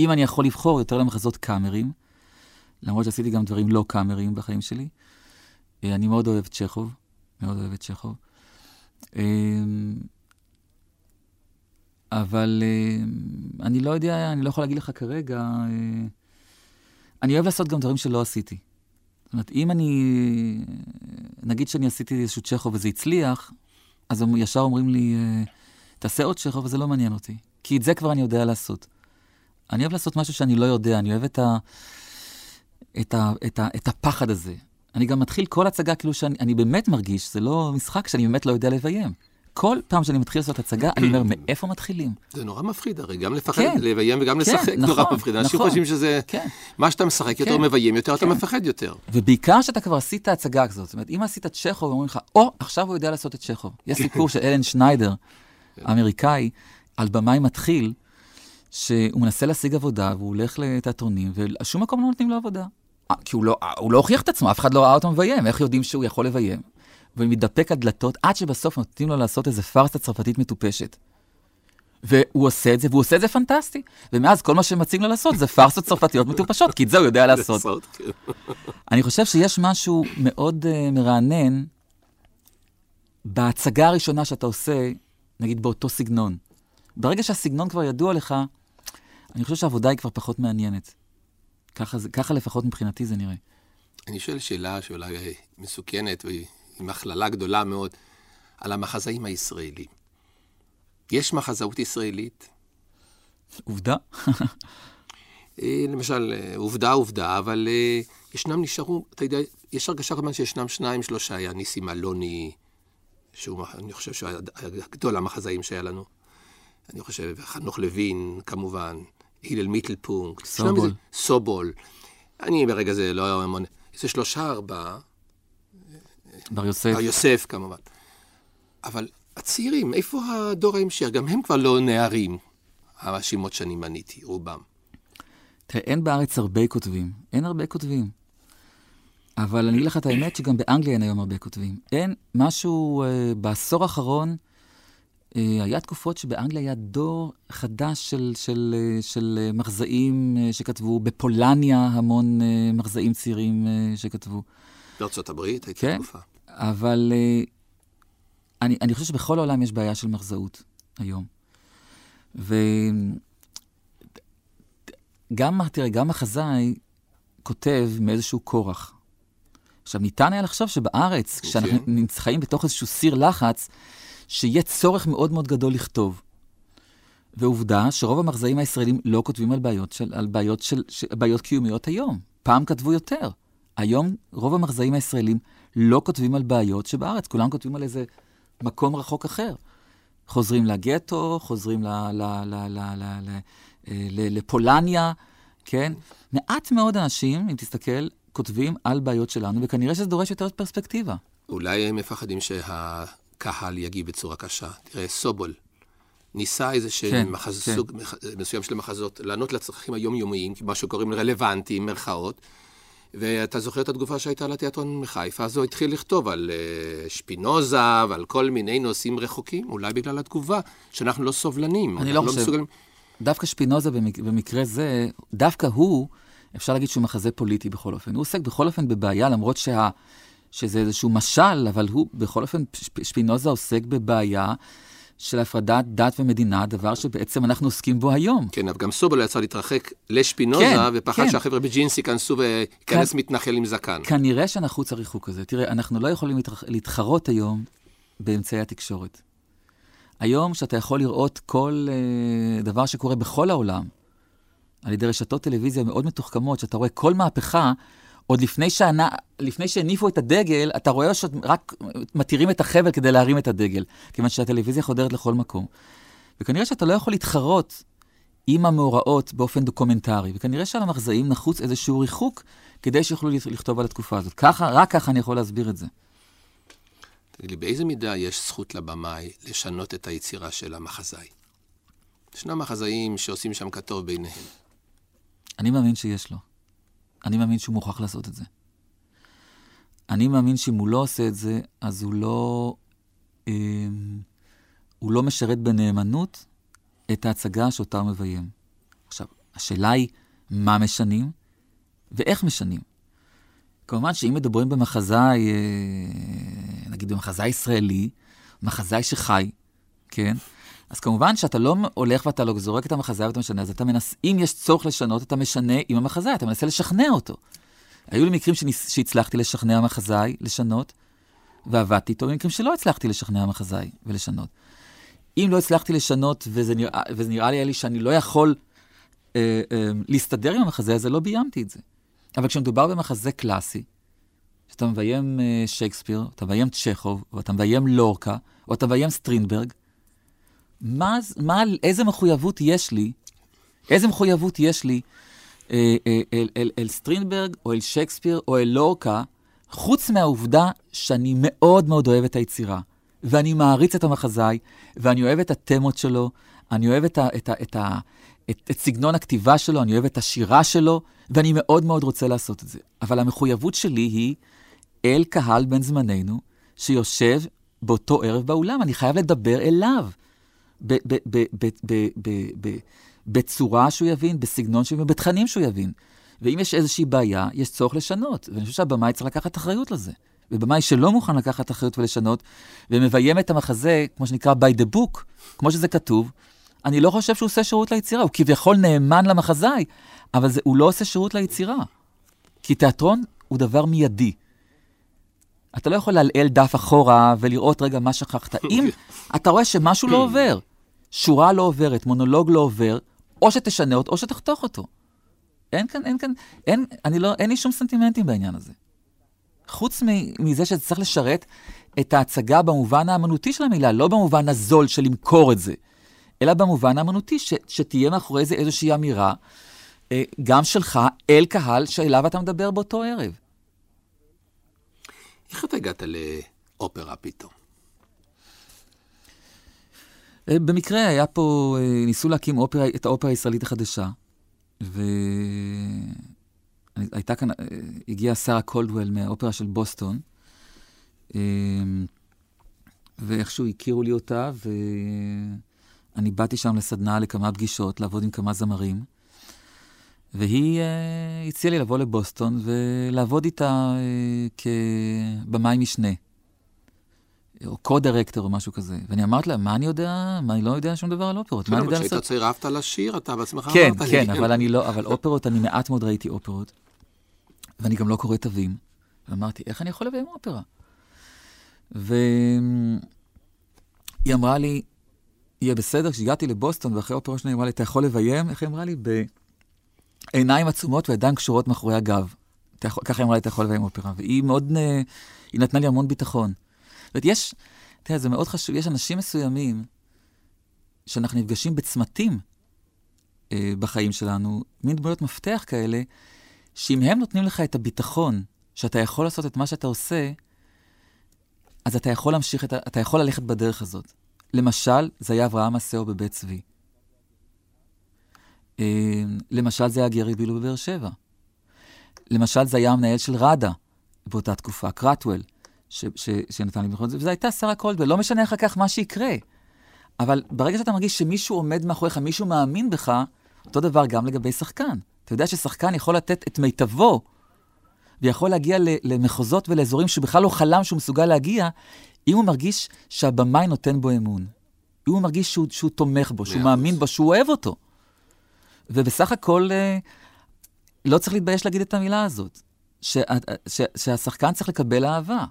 אם אני יכול לבחור, יותר למחזות קאמרים, למרות שעשיתי גם דברים לא קאמרים בחיים שלי. אה, אני מאוד אוהב צ'כוב, מאוד אוהב צ'כוב. אמ, אבל אני לא יודע, אני לא יכול להגיד לך כרגע, אני אוהב לעשות גם דברים שלא עשיתי. זאת אומרת, אם אני, נגיד שאני עשיתי איזשהו צ'כו וזה הצליח, אז הם ישר אומרים לי, אה, תעשה עוד צ'כו וזה לא מעניין אותי. כי את זה כבר אני יודע לעשות. אני אוהב לעשות משהו שאני לא יודע, אני אוהב את, ה, את, ה, את, ה, את הפחד הזה. אני גם מתחיל כל הצגה כאילו שאני באמת מרגיש, זה לא משחק שאני באמת לא יודע לביים. כל פעם שאני מתחיל לעשות הצגה, אני אומר, מאיפה מתחילים? זה נורא מפחיד, הרי גם לפחד, כן, לביים וגם כן, לשחק, נכון, נורא מפחיד. אנשים נכון, חושבים שזה, כן. מה שאתה משחק יותר כן, מביים יותר, כן. אתה מפחד יותר. ובעיקר שאתה כבר עשית הצגה כזאת. זאת אומרת, אם עשית צ'כוב, אומרים לך, או, עכשיו הוא יודע לעשות את צ'כוב. יש סיפור של אלן שניידר, אמריקאי, על במאי מתחיל, שהוא מנסה להשיג עבודה, והוא הולך לתיאטרונים, ושום מקום לא נותנים לו עבודה. אה, כי הוא לא, הוא לא הוכיח את עצמו, אף אחד לא ראה אותו מביים, איך יודעים שהוא יכול לביים? ומתדפק על דלתות, עד שבסוף נותנים לו לעשות איזה פארסה צרפתית מטופשת. והוא עושה את זה, והוא עושה את זה פנטסטי. ומאז כל מה שמציעים לו לעשות זה פארסות צרפתיות מטופשות, כי את זה הוא יודע לעשות. כן. אני חושב שיש משהו מאוד uh, מרענן בהצגה הראשונה שאתה עושה, נגיד באותו סגנון. ברגע שהסגנון כבר ידוע לך, אני חושב שהעבודה היא כבר פחות מעניינת. ככה, ככה לפחות מבחינתי זה נראה. אני שואל שאלה שאולי מסוכנת, והיא עם הכללה גדולה מאוד, על המחזאים הישראלים. יש מחזאות ישראלית? עובדה. אה, למשל, אה, עובדה, עובדה, אבל אה, ישנם נשארו, אתה יודע, יש הרגשה כמובן שישנם שניים, שלושה, היה ניסים אלוני, שהוא, אני חושב שהוא הגדול המחזאים שהיה לנו. אני חושב, חנוך לוין, כמובן, הלל מיטלפונקט. סובול. סובול. אני ברגע זה לא המון, איזה שלושה, ארבעה. בר יוסף. בר יוסף, כמובן. אבל הצעירים, איפה הדור ההמשך? גם הם כבר לא נערים, השמות שאני מניתי, רובם. תראה, אין בארץ הרבה כותבים. אין הרבה כותבים. אבל אני אגיד לך את האמת שגם באנגליה אין היום הרבה כותבים. אין משהו, אה, בעשור האחרון, אה, היה תקופות שבאנגליה היה דור חדש של, של, אה, של אה, מחזאים אה, שכתבו, בפולניה המון אה, מחזאים צעירים אה, שכתבו. בארצות הברית הייתה כן, תקופה. אבל uh, אני, אני חושב שבכל העולם יש בעיה של מחזאות היום. וגם, תראה, גם מחזאי כותב מאיזשהו כורח. עכשיו, ניתן היה לחשוב שבארץ, okay. כשאנחנו נמצאים בתוך איזשהו סיר לחץ, שיהיה צורך מאוד מאוד גדול לכתוב. ועובדה שרוב המחזאים הישראלים לא כותבים על בעיות, של, על בעיות, של, של, בעיות קיומיות היום. פעם כתבו יותר. היום רוב המחזאים הישראלים לא כותבים על בעיות שבארץ, כולם כותבים על איזה מקום רחוק אחר. חוזרים לגטו, חוזרים אה, לפולניה, כן? מעט מאוד אנשים, אם תסתכל, כותבים על בעיות שלנו, וכנראה שזה דורש יותר פרספקטיבה. אולי הם מפחדים שהקהל יגיב בצורה קשה. תראה, סובול ניסה איזה כן, מחז... כן. סוג מסוים של מחזות לענות לצרכים היומיומיים, מה שקוראים רלוונטיים, מירכאות. ואתה זוכר את התגובה שהייתה לתיאטרון מחיפה, אז הוא התחיל לכתוב על uh, שפינוזה ועל כל מיני נושאים רחוקים, אולי בגלל התגובה, שאנחנו לא סובלנים. אני לא, לא חושב. מסוגלים... דווקא שפינוזה במק... במקרה זה, דווקא הוא, אפשר להגיד שהוא מחזה פוליטי בכל אופן. הוא עוסק בכל אופן בבעיה, למרות שה... שזה איזשהו משל, אבל הוא, בכל אופן, שפינוזה עוסק בבעיה של הפרדת דת ומדינה, דבר שבעצם אנחנו עוסקים בו היום. כן, אבל גם סובל יצא להתרחק לשפינוזה, כן, ופחד כן. שהחבר'ה בג'ינס ייכנסו וייכנס כ... מתנחל עם זקן. כנראה שנחוץ הריחוק הזה. תראה, אנחנו לא יכולים להתחרות היום באמצעי התקשורת. היום, שאתה יכול לראות כל uh, דבר שקורה בכל העולם, על ידי רשתות טלוויזיה מאוד מתוחכמות, שאתה רואה כל מהפכה, עוד לפני, שענה, לפני שהניפו את הדגל, אתה רואה שרק מתירים את החבל כדי להרים את הדגל, כיוון שהטלוויזיה חודרת לכל מקום. וכנראה שאתה לא יכול להתחרות עם המאורעות באופן דוקומנטרי, וכנראה שעל המחזאים נחוץ איזשהו ריחוק כדי שיוכלו לכתוב על התקופה הזאת. ככה, רק ככה אני יכול להסביר את זה. תגיד לי, באיזה מידה יש זכות לבמאי לשנות את היצירה של המחזאי? ישנם מחזאים שעושים שם כתוב ביניהם. אני מאמין שיש לו. אני מאמין שהוא מוכרח לעשות את זה. אני מאמין שאם הוא לא עושה את זה, אז הוא לא... אה, הוא לא משרת בנאמנות את ההצגה שאותה הוא מביים. עכשיו, השאלה היא מה משנים ואיך משנים. כמובן שאם מדברים במחזאי, אה, נגיד במחזאי ישראלי, מחזאי שחי, כן? אז כמובן שאתה לא הולך ואתה לא זורק את המחזאי ואתה משנה, אז אתה מנס... אם יש צורך לשנות, אתה משנה עם המחזאי, אתה מנסה לשכנע אותו. היו לי מקרים שניס... שהצלחתי לשכנע מחזאי לשנות, ועבדתי איתו, במקרים שלא הצלחתי לשכנע מחזאי ולשנות. אם לא הצלחתי לשנות, וזה נראה, וזה נראה לי שאני לא יכול אה, אה, להסתדר עם המחזה הזה, לא ביימתי את זה. אבל כשמדובר במחזה קלאסי, שאתה מביים אה, שייקספיר, אתה מביים צ'כוב, או אתה מביים לורקה, או אתה מביים סטרינברג, מה, מה, איזה מחויבות יש לי, איזה מחויבות יש לי אה, אה, אל, אל, אל סטרינברג, או אל שייקספיר, או אל לורקה, חוץ מהעובדה שאני מאוד מאוד אוהב את היצירה, ואני מעריץ את המחזאי, ואני אוהב את התמות שלו, אני אוהב את, ה, את, ה, את, ה, את, את סגנון הכתיבה שלו, אני אוהב את השירה שלו, ואני מאוד מאוד רוצה לעשות את זה. אבל המחויבות שלי היא אל קהל בן זמננו, שיושב באותו ערב באולם, אני חייב לדבר אליו. בצורה שהוא יבין, בסגנון שהוא יבין, בתכנים שהוא יבין. ואם יש איזושהי בעיה, יש צורך לשנות. ואני חושב שהבמאי צריך לקחת אחריות לזה. ובמאי שלא מוכן לקחת אחריות ולשנות, ומביים את המחזה, כמו שנקרא by the book, כמו שזה כתוב, אני לא חושב שהוא עושה שירות ליצירה. הוא כביכול נאמן למחזאי, אבל זה, הוא לא עושה שירות ליצירה. כי תיאטרון הוא דבר מיידי. אתה לא יכול לעלעל דף אחורה ולראות רגע מה שכחת. אם אתה רואה שמשהו לא עובר, שורה לא עוברת, מונולוג לא עובר, או שתשנה אותו או שתחתוך אותו. אין כאן, אין כאן, אין, אני לא, אין לי שום סנטימנטים בעניין הזה. חוץ מזה שזה צריך לשרת את ההצגה במובן האמנותי של המילה, לא במובן הזול של למכור את זה, אלא במובן האמנותי, ש, שתהיה מאחורי זה איזושהי אמירה, אה, גם שלך, אל קהל שאליו אתה מדבר באותו ערב. איך אתה הגעת לאופרה פתאום? אה, במקרה היה פה, אה, ניסו להקים אופרה, את האופרה הישראלית החדשה, והייתה כאן, הגיעה שרה קולדוול מהאופרה של בוסטון, ואיכשהו הכירו לי אותה, ואני באתי שם לסדנה לכמה פגישות, לעבוד עם כמה זמרים. והיא הציעה לי לבוא לבוסטון ולעבוד איתה כבמאי משנה, או קו-דירקטור או משהו כזה. ואני אמרתי לה, מה אני יודע? מה, אני לא יודע שום דבר על אופרות. מה אני יודע לעשות? כשהיית צעיר אהבת לשיר, אתה בעצמך כן, אמרת כן, לי. כן, אבל אני לא, אבל אופרות, אני מעט מאוד ראיתי אופרות, ואני גם לא קורא תווים. ואמרתי, איך אני יכול לביים אופרה? והיא אמרה לי, יהיה בסדר, כשהגעתי לבוסטון, ואחרי אופרה שנייה, היא אמרה לי, אתה יכול לביים? איך היא אמרה לי? עיניים עצומות וידיים קשורות מאחורי הגב. ככה היא אמרה לי, אתה יכול לביים אופרה. והיא מאוד, היא נתנה לי המון ביטחון. זאת יש, תראה, זה מאוד חשוב, יש אנשים מסוימים שאנחנו נפגשים בצמתים אה, בחיים שלנו, מין דמויות מפתח כאלה, שאם הם נותנים לך את הביטחון שאתה יכול לעשות את מה שאתה עושה, אז אתה יכול להמשיך, את, אתה יכול ללכת בדרך הזאת. למשל, זה היה אברהם מסאו בבית צבי. אה, למשל, זה היה גרי בילו בבאר שבע. למשל, זה היה המנהל של ראדה באותה תקופה, קרטוול, ש, ש, שנתן לי בכל זה, וזו הייתה שרה קולדוול. לא משנה אחר כך מה שיקרה. אבל ברגע שאתה מרגיש שמישהו עומד מאחוריך, מישהו מאמין בך, אותו דבר גם לגבי שחקן. אתה יודע ששחקן יכול לתת את מיטבו, ויכול להגיע למחוזות ולאזורים שבכלל לא חלם שהוא מסוגל להגיע, אם הוא מרגיש שהבמאי נותן בו אמון. אם הוא מרגיש שהוא, שהוא תומך בו, שהוא מאמין בו, שהוא אוהב אותו. ובסך הכל, אה, לא צריך להתבייש להגיד את המילה הזאת, ש, ש, שהשחקן צריך לקבל אהבה.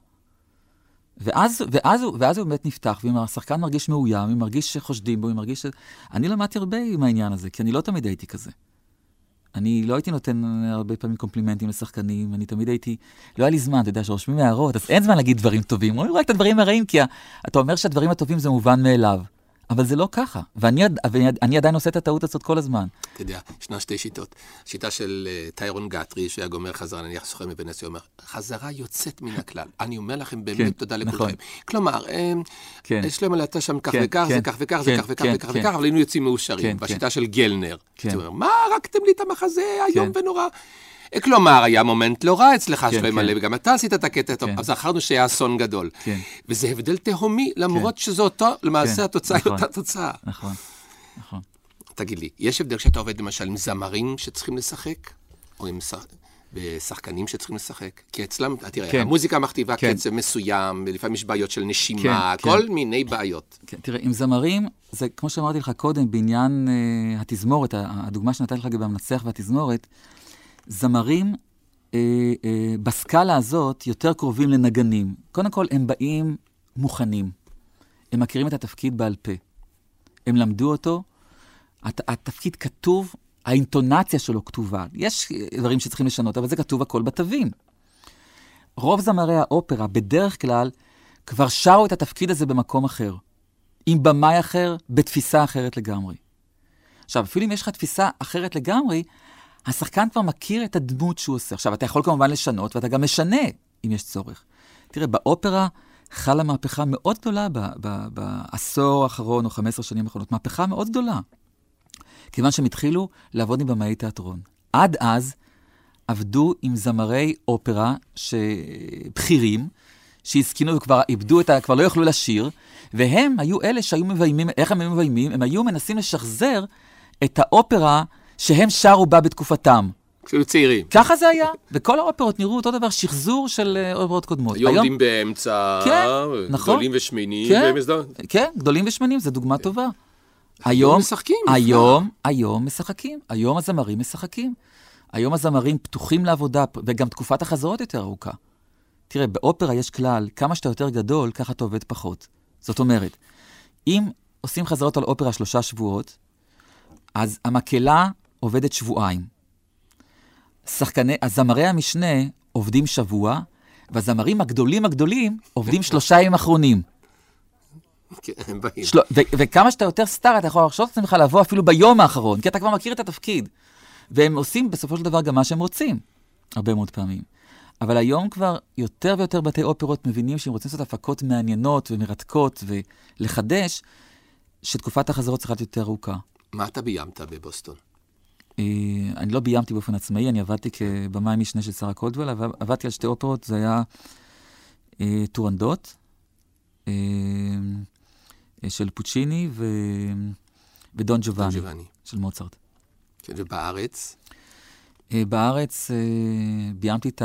ואז, ואז, ואז הוא באמת נפתח, ואם השחקן מרגיש מאוים, אם מרגיש שחושדים בו, אם מרגיש ש... אני למדתי הרבה עם העניין הזה, כי אני לא תמיד הייתי כזה. אני לא הייתי נותן הרבה פעמים קומפלימנטים לשחקנים, אני תמיד הייתי, לא היה לי זמן, אתה יודע, שרושמים הערות, אז אין זמן להגיד דברים טובים, אומרים רק את הדברים הרעים, כי אתה אומר שהדברים הטובים זה מובן מאליו. אבל זה לא ככה, ואני, ואני אני עדיין עושה את הטעות הזאת כל הזמן. אתה יודע, ישנה שתי שיטות. שיטה של uh, טיירון גטרי, שהיה גומר חזרה, נניח סוחר מבנסיה, אומר, חזרה יוצאת מן הכלל. אני אומר לכם באמת כן, תודה לכולכם. נכון. כלומר, אה, כן. יש להם עלתה שם כך כן, וכך, כן, זה כך וכך, כן, זה כך וכך כן, וכך כן. וכך, אבל היינו יוצאים מאושרים. כן, והשיטה כן. של גלנר. כן. אומר, מה, הרגתם לי את המחזה איום כן. ונורא. כלומר, היה מומנט לא רע אצלך, כן, שלא כן. ימלא, וגם אתה עשית את הקטע הטוב, כן. אז זכרנו שהיה אסון גדול. כן. וזה הבדל תהומי, למרות שזה אותו, למעשה כן, התוצאה היא נכון. אותה תוצאה. נכון, נכון. תגיד לי, יש הבדל כשאתה עובד למשל עם זמרים שצריכים לשחק, או עם שח... בשחקנים שצריכים לשחק? כי אצלם, תראה, כן. המוזיקה מכתיבה כן. קצב מסוים, לפעמים יש בעיות של נשימה, כן, כל מיני בעיות. כן, תראה, עם זמרים, זה כמו שאמרתי לך קודם, בעניין אה, התזמורת, הדוגמה שנתתי לך לגבי המנצח והתזמורת, זמרים אה, אה, בסקאלה הזאת יותר קרובים לנגנים. קודם כל, הם באים מוכנים. הם מכירים את התפקיד בעל פה. הם למדו אותו, הת, התפקיד כתוב, האינטונציה שלו כתובה. יש אה, דברים שצריכים לשנות, אבל זה כתוב הכל בתווים. רוב זמרי האופרה, בדרך כלל, כבר שרו את התפקיד הזה במקום אחר. עם במאי אחר, בתפיסה אחרת לגמרי. עכשיו, אפילו אם יש לך תפיסה אחרת לגמרי, השחקן כבר מכיר את הדמות שהוא עושה. עכשיו, אתה יכול כמובן לשנות, ואתה גם משנה, אם יש צורך. תראה, באופרה חלה מהפכה מאוד גדולה ב- ב- בעשור האחרון, או 15 שנים האחרונות, מהפכה מאוד גדולה. כיוון שהם התחילו לעבוד עם במאי תיאטרון. עד אז עבדו עם זמרי אופרה ש... בכירים, שהסכינו וכבר איבדו את ה... כבר לא יכלו לשיר, והם היו אלה שהיו מביימים, איך הם היו מביימים? הם היו מנסים לשחזר את האופרה שהם שרו בה בתקופתם. כשהיו צעירים. ככה זה היה, וכל האופרות נראו אותו דבר, שחזור של אה, אופרות קודמות. היו עומדים באמצע, כן, נכון. גדולים ושמנים, כן. כן, גדולים ושמנים, זו דוגמה טובה. היום, משחקים. היום, היום משחקים. היום הזמרים משחקים. היום הזמרים פתוחים לעבודה, וגם תקופת החזרות יותר ארוכה. תראה, באופרה יש כלל, כמה שאתה יותר גדול, ככה אתה עובד פחות. זאת אומרת, אם עושים חזרות על אופרה שלושה שבועות, אז המקהלה עובדת שבועיים. שחקני, הזמרי המשנה עובדים שבוע, והזמרים הגדולים הגדולים עובדים שלושה ימים אחרונים. כן. של... ו- וכמה שאתה יותר סטאר, אתה יכול להרשות את עצמך לבוא אפילו ביום האחרון, כי אתה כבר מכיר את התפקיד. והם עושים בסופו של דבר גם מה שהם רוצים, הרבה מאוד פעמים. אבל היום כבר יותר ויותר בתי אופרות מבינים שהם רוצים לעשות הפקות מעניינות ומרתקות ולחדש, שתקופת החזרות צריכה להיות יותר ארוכה. מה אתה ביימת בבוסטון? אה, אני לא ביימתי באופן עצמאי, אני עבדתי כבמאי משנה של שרה קולדוול, עבדתי על שתי אופרות, זה היה אה, טורנדוט אה, של פוצ'יני ו... ודון ג'ובאני. של מוצרט. כן, ובארץ? בארץ ביימתי את.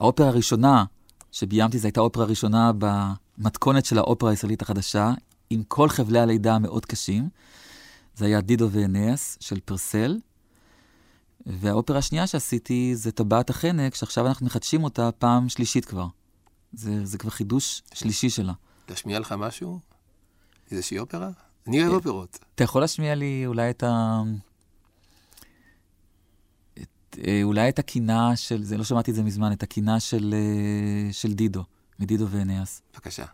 האופרה הראשונה שביימתי, זו הייתה האופרה הראשונה במתכונת של האופרה הישראלית החדשה, עם כל חבלי הלידה המאוד קשים. זה היה דידו ואנאס של פרסל. והאופרה השנייה שעשיתי זה טבעת החנק, שעכשיו אנחנו מחדשים אותה פעם שלישית כבר. זה, זה כבר חידוש שלישי שלה. להשמיע לך משהו? איזושהי אופרה? אני אוהב אה, אופרות. אתה יכול להשמיע לי אולי את ה... את, אה, אולי את הקינה של, זה לא שמעתי את זה מזמן, את הקינה של, אה, של דידו, מדידו ואנאס. בבקשה.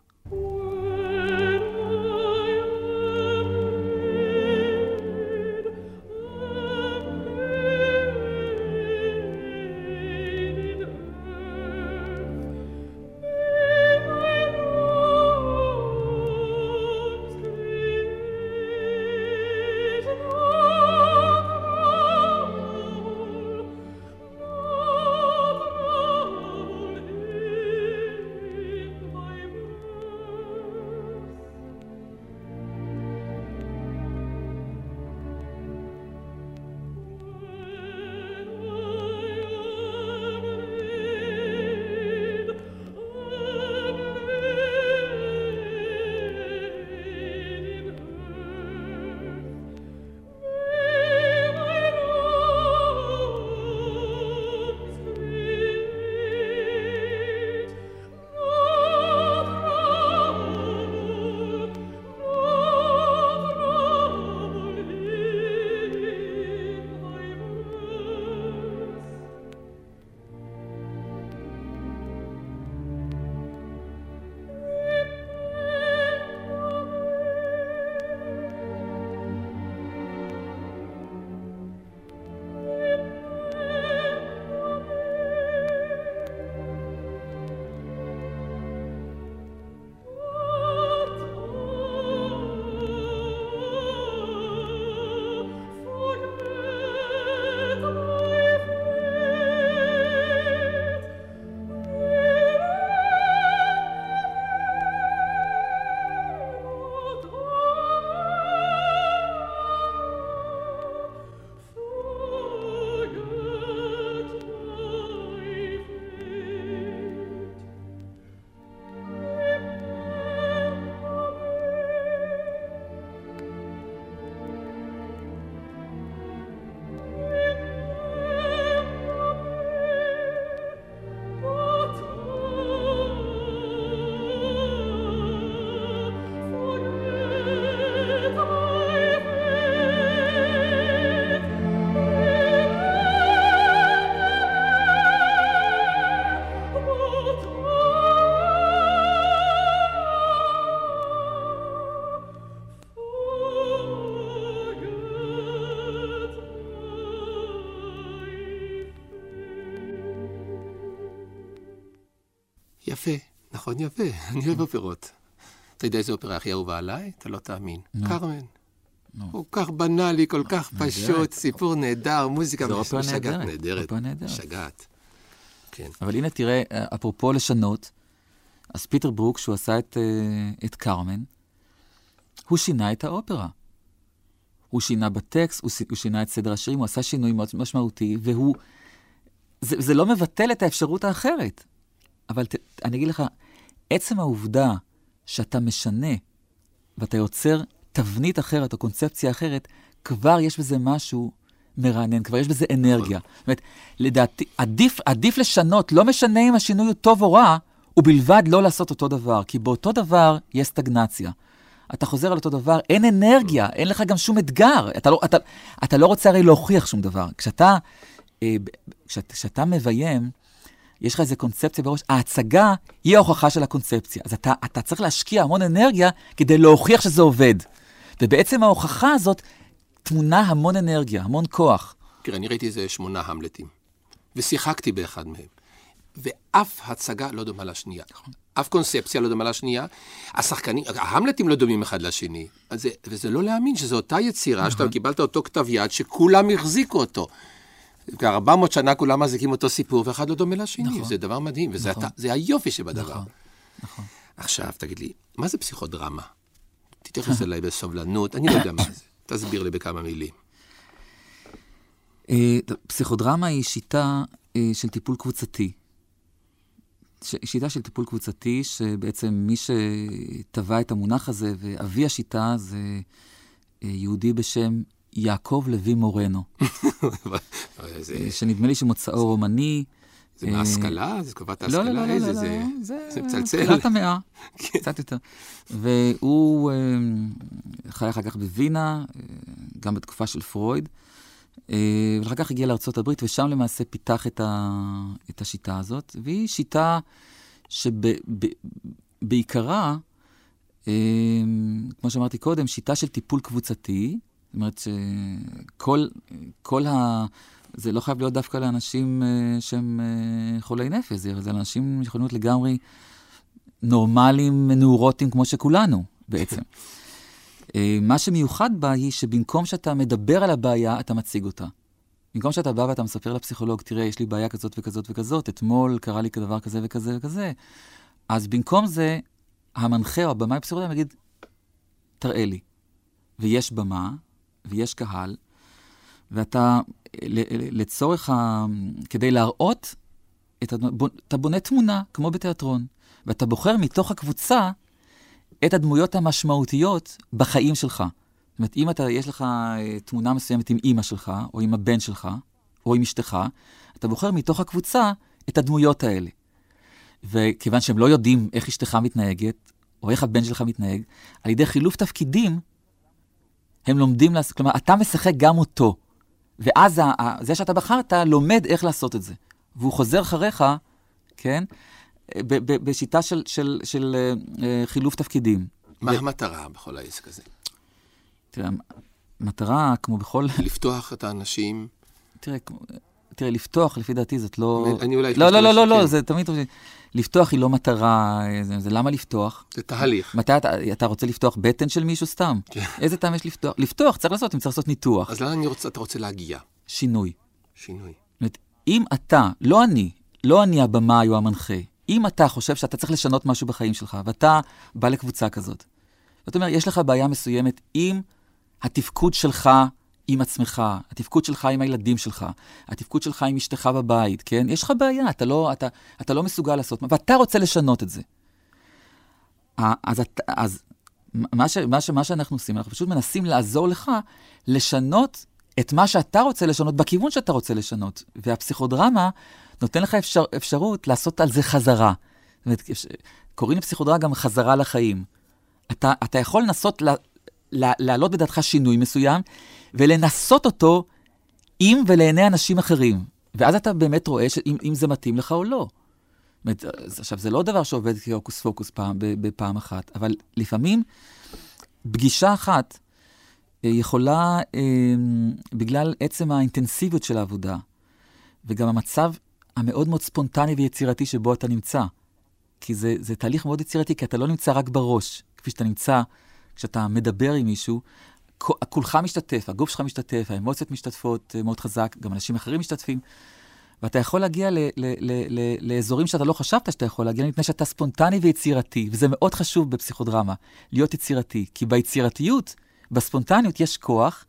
יפה, אני אוהב אופרות. אתה יודע איזה אופרה הכי אהובה עליי? אתה לא תאמין. קרמן. כל כך בנאלי, כל כך פשוט, סיפור נהדר, מוזיקה משגעת, נהדרת. משגעת. כן. אבל הנה תראה, אפרופו לשנות, אז פיטר ברוק, שהוא עשה את, אה, את קרמן, הוא שינה את האופרה. הוא שינה בטקסט, הוא שינה את סדר השירים, הוא עשה שינוי מאוד משמעותי, והוא... זה, זה לא מבטל את האפשרות האחרת. אבל ת, אני אגיד לך, עצם העובדה שאתה משנה ואתה יוצר תבנית אחרת או קונספציה אחרת, כבר יש בזה משהו מרענן, כבר יש בזה אנרגיה. זאת אומרת, לדעתי, עדיף, עדיף לשנות, לא משנה אם השינוי הוא טוב או רע, ובלבד לא לעשות אותו דבר, כי באותו דבר יש סטגנציה. אתה חוזר על אותו דבר, אין אנרגיה, אין לך גם שום אתגר. אתה לא, אתה, אתה לא רוצה הרי להוכיח שום דבר. כשאתה, אה, כשאת- כשאתה מביים, יש לך איזו קונספציה בראש, ההצגה היא ההוכחה של הקונספציה. אז אתה, אתה צריך להשקיע המון אנרגיה כדי להוכיח שזה עובד. ובעצם ההוכחה הזאת טמונה המון אנרגיה, המון כוח. תראה, אני ראיתי איזה שמונה המלטים, ושיחקתי באחד מהם. ואף הצגה לא דומה לשנייה. אף קונספציה לא דומה לשנייה. השחקנים, ההמלטים לא דומים אחד לשני. אז זה, וזה לא להאמין שזו אותה יצירה, שאתה קיבלת אותו כתב יד, שכולם החזיקו אותו. כבר 400 שנה כולם מחזיקים אותו סיפור, ואחד לא דומה לשני. נכון. זה דבר מדהים, וזה אתה- זה היופי שבדבר. נכון, נכון. עכשיו, תגיד לי, מה זה פסיכודרמה? תתייחס אליי בסובלנות, אני לא יודע מה זה. תסביר לי בכמה מילים. אה, פסיכודרמה היא שיטה אה, של טיפול קבוצתי. ש- שיטה של טיפול קבוצתי, שבעצם מי שטבע את המונח הזה, ואבי השיטה זה אה, יהודי בשם יעקב לוי מורנו, אה, שנדמה לי שמוצאו רומני. זה אה, מההשכלה? זה תקופת לא, ההשכלה? לא, לא, לא, לא, זה? לא, זה מצלצל. תחילת המאה, קצת יותר. והוא אה, חי אחר כך בווינה, אה, גם בתקופה של פרויד, אה, ואחר כך הגיע לארה"ב, ושם למעשה פיתח את, ה, את השיטה הזאת, והיא שיטה שבעיקרה, כמו שאמרתי קודם, שיטה של טיפול קבוצתי, זאת אומרת שכל כל ה... זה לא חייב להיות דווקא לאנשים uh, שהם uh, חולי נפש, זה, לאנשים שיכולים להיות לגמרי נורמליים, נעורוטים כמו שכולנו בעצם. uh, מה שמיוחד בה היא שבמקום שאתה מדבר על הבעיה, אתה מציג אותה. במקום שאתה בא ואתה מספר לפסיכולוג, תראה, יש לי בעיה כזאת וכזאת וכזאת, אתמול קרה לי כדבר כזה וכזה וכזה, אז במקום זה, המנחה או הבמאי הפסיכולוג יגיד, תראה לי. ויש במה, ויש קהל, ואתה, לצורך ה... כדי להראות, את הדמ... אתה בונה תמונה, כמו בתיאטרון, ואתה בוחר מתוך הקבוצה את הדמויות המשמעותיות בחיים שלך. זאת אומרת, אם אתה, יש לך תמונה מסוימת עם אימא שלך, או עם הבן שלך, או עם אשתך, אתה בוחר מתוך הקבוצה את הדמויות האלה. וכיוון שהם לא יודעים איך אשתך מתנהגת, או איך הבן שלך מתנהג, על ידי חילוף תפקידים, הם לומדים לעשות, כלומר, אתה משחק גם אותו. ואז ה, ה, זה שאתה בחרת, לומד איך לעשות את זה. והוא חוזר אחריך, כן, ב, ב, בשיטה של, של, של uh, חילוף תפקידים. מה ו... המטרה בכל העסק הזה? תראה, המטרה, כמו בכל... לפתוח את האנשים. תראה, תראה, לפתוח, לפי דעתי, זאת לא... אני אולי... לא, לא, לא, לא, לא, זה תמיד... לפתוח היא לא מטרה, זה, זה למה לפתוח? זה תהליך. מתי אתה, אתה רוצה לפתוח בטן של מישהו סתם? כן. איזה טעם יש לפתוח? לפתוח צריך לעשות, אם צריך לעשות ניתוח. אז לאן רוצה, אתה רוצה להגיע? שינוי. שינוי. זאת אומרת, אם אתה, לא אני, לא אני הבמאי או המנחה, אם אתה חושב שאתה צריך לשנות משהו בחיים שלך, ואתה בא לקבוצה כזאת, זאת אומרת, יש לך בעיה מסוימת עם התפקוד שלך עם עצמך, התפקוד שלך עם הילדים שלך, התפקוד שלך עם אשתך בבית, כן? יש לך בעיה, אתה לא, אתה, אתה לא מסוגל לעשות, ואתה רוצה לשנות את זה. אז, אז מה, ש, מה, ש, מה שאנחנו עושים, אנחנו פשוט מנסים לעזור לך לשנות את מה שאתה רוצה לשנות בכיוון שאתה רוצה לשנות. והפסיכודרמה נותן לך אפשר, אפשרות לעשות על זה חזרה. זאת אומרת, קוראים לפסיכודרמה גם חזרה לחיים. אתה, אתה יכול לנסות לה, לה, להעלות בדעתך שינוי מסוים, ולנסות אותו עם ולעיני אנשים אחרים. ואז אתה באמת רואה אם, אם זה מתאים לך או לא. עכשיו, זה לא דבר שעובד כהוקוס פוקוס פעם, בפעם אחת, אבל לפעמים פגישה אחת יכולה, בגלל עצם האינטנסיביות של העבודה, וגם המצב המאוד מאוד ספונטני ויצירתי שבו אתה נמצא, כי זה, זה תהליך מאוד יצירתי, כי אתה לא נמצא רק בראש, כפי שאתה נמצא כשאתה מדבר עם מישהו, כולך משתתף, הגוף שלך משתתף, האמוציות משתתפות אה, מאוד חזק, גם אנשים אחרים משתתפים. ואתה יכול להגיע ל- ל- ל- ל- לאזורים שאתה לא חשבת שאתה יכול להגיע, מפני שאתה ספונטני ויצירתי, וזה מאוד חשוב בפסיכודרמה, להיות יצירתי, כי ביצירתיות, בספונטניות יש כוח,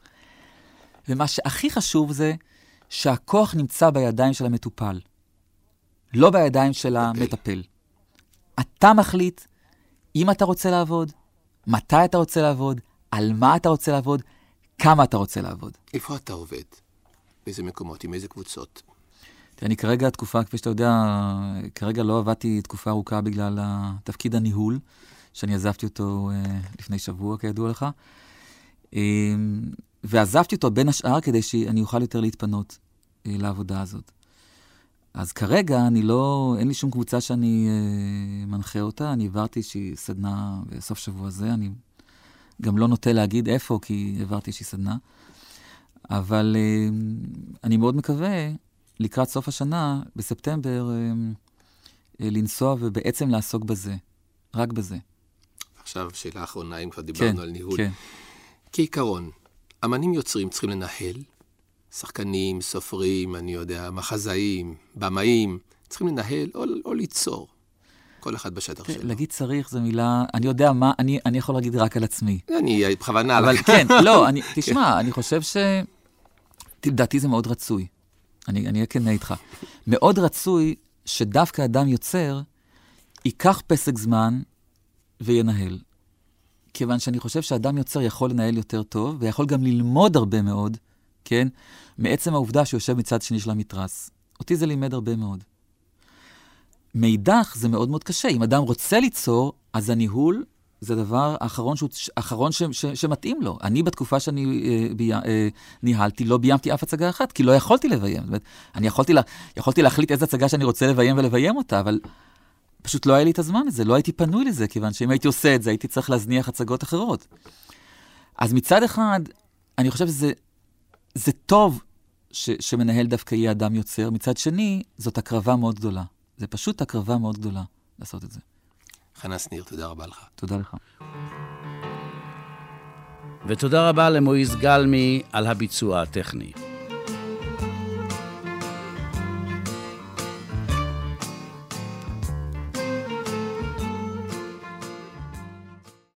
ומה שהכי חשוב זה שהכוח נמצא בידיים של המטופל, לא בידיים של המטפל. אתה מחליט אם אתה רוצה לעבוד, מתי אתה רוצה לעבוד, על מה אתה רוצה לעבוד, כמה אתה רוצה לעבוד. איפה אתה עובד? באיזה מקומות, עם איזה קבוצות? אני כרגע, תקופה, כפי שאתה יודע, כרגע לא עבדתי תקופה ארוכה בגלל תפקיד הניהול, שאני עזבתי אותו אה, לפני שבוע, כידוע לך. אה, ועזבתי אותו בין השאר כדי שאני אוכל יותר להתפנות אה, לעבודה הזאת. אז כרגע אני לא, אין לי שום קבוצה שאני אה, מנחה אותה, אני העברתי איזושהי סדנה בסוף שבוע זה, אני גם לא נוטה להגיד איפה, כי העברתי איזושהי סדנה. אבל אה, אני מאוד מקווה, לקראת סוף השנה, בספטמבר, אה, אה, לנסוע ובעצם לעסוק בזה, רק בזה. עכשיו, שאלה אחרונה, אם כבר דיברנו כן, על ניהול. כן. כעיקרון, אמנים יוצרים צריכים לנהל, שחקנים, סופרים, אני יודע, מחזאים, במאים, צריכים לנהל או, או ליצור. כל אחד בשטח שלו. להגיד צריך זו מילה, אני יודע מה, אני, אני יכול להגיד רק על עצמי. אני בכוונה... אבל כן, לא, אני, תשמע, אני חושב ש... לדעתי זה מאוד רצוי. אני אהיה כן איתך. מאוד רצוי שדווקא אדם יוצר ייקח פסק זמן וינהל. כיוון שאני חושב שאדם יוצר יכול לנהל יותר טוב, ויכול גם ללמוד הרבה מאוד, כן? מעצם העובדה שהוא יושב מצד שני של המתרס. אותי זה לימד הרבה מאוד. מאידך, זה מאוד מאוד קשה. אם אדם רוצה ליצור, אז הניהול זה הדבר האחרון, שהוא, האחרון ש, ש, שמתאים לו. אני, בתקופה שאני אה, בי, אה, ניהלתי, לא ביימתי אף הצגה אחת, כי לא יכולתי לביים. זאת אומרת, אני יכולתי, לה, יכולתי להחליט איזה הצגה שאני רוצה לביים ולביים אותה, אבל פשוט לא היה לי את הזמן לזה, לא הייתי פנוי לזה, כיוון שאם הייתי עושה את זה, הייתי צריך להזניח הצגות אחרות. אז מצד אחד, אני חושב שזה זה טוב ש, שמנהל דווקא יהיה אדם יוצר, מצד שני, זאת הקרבה מאוד גדולה. זה פשוט הקרבה מאוד גדולה לעשות את זה. חנה שניר, תודה רבה לך. תודה לך. ותודה רבה למויז גלמי על הביצוע הטכני.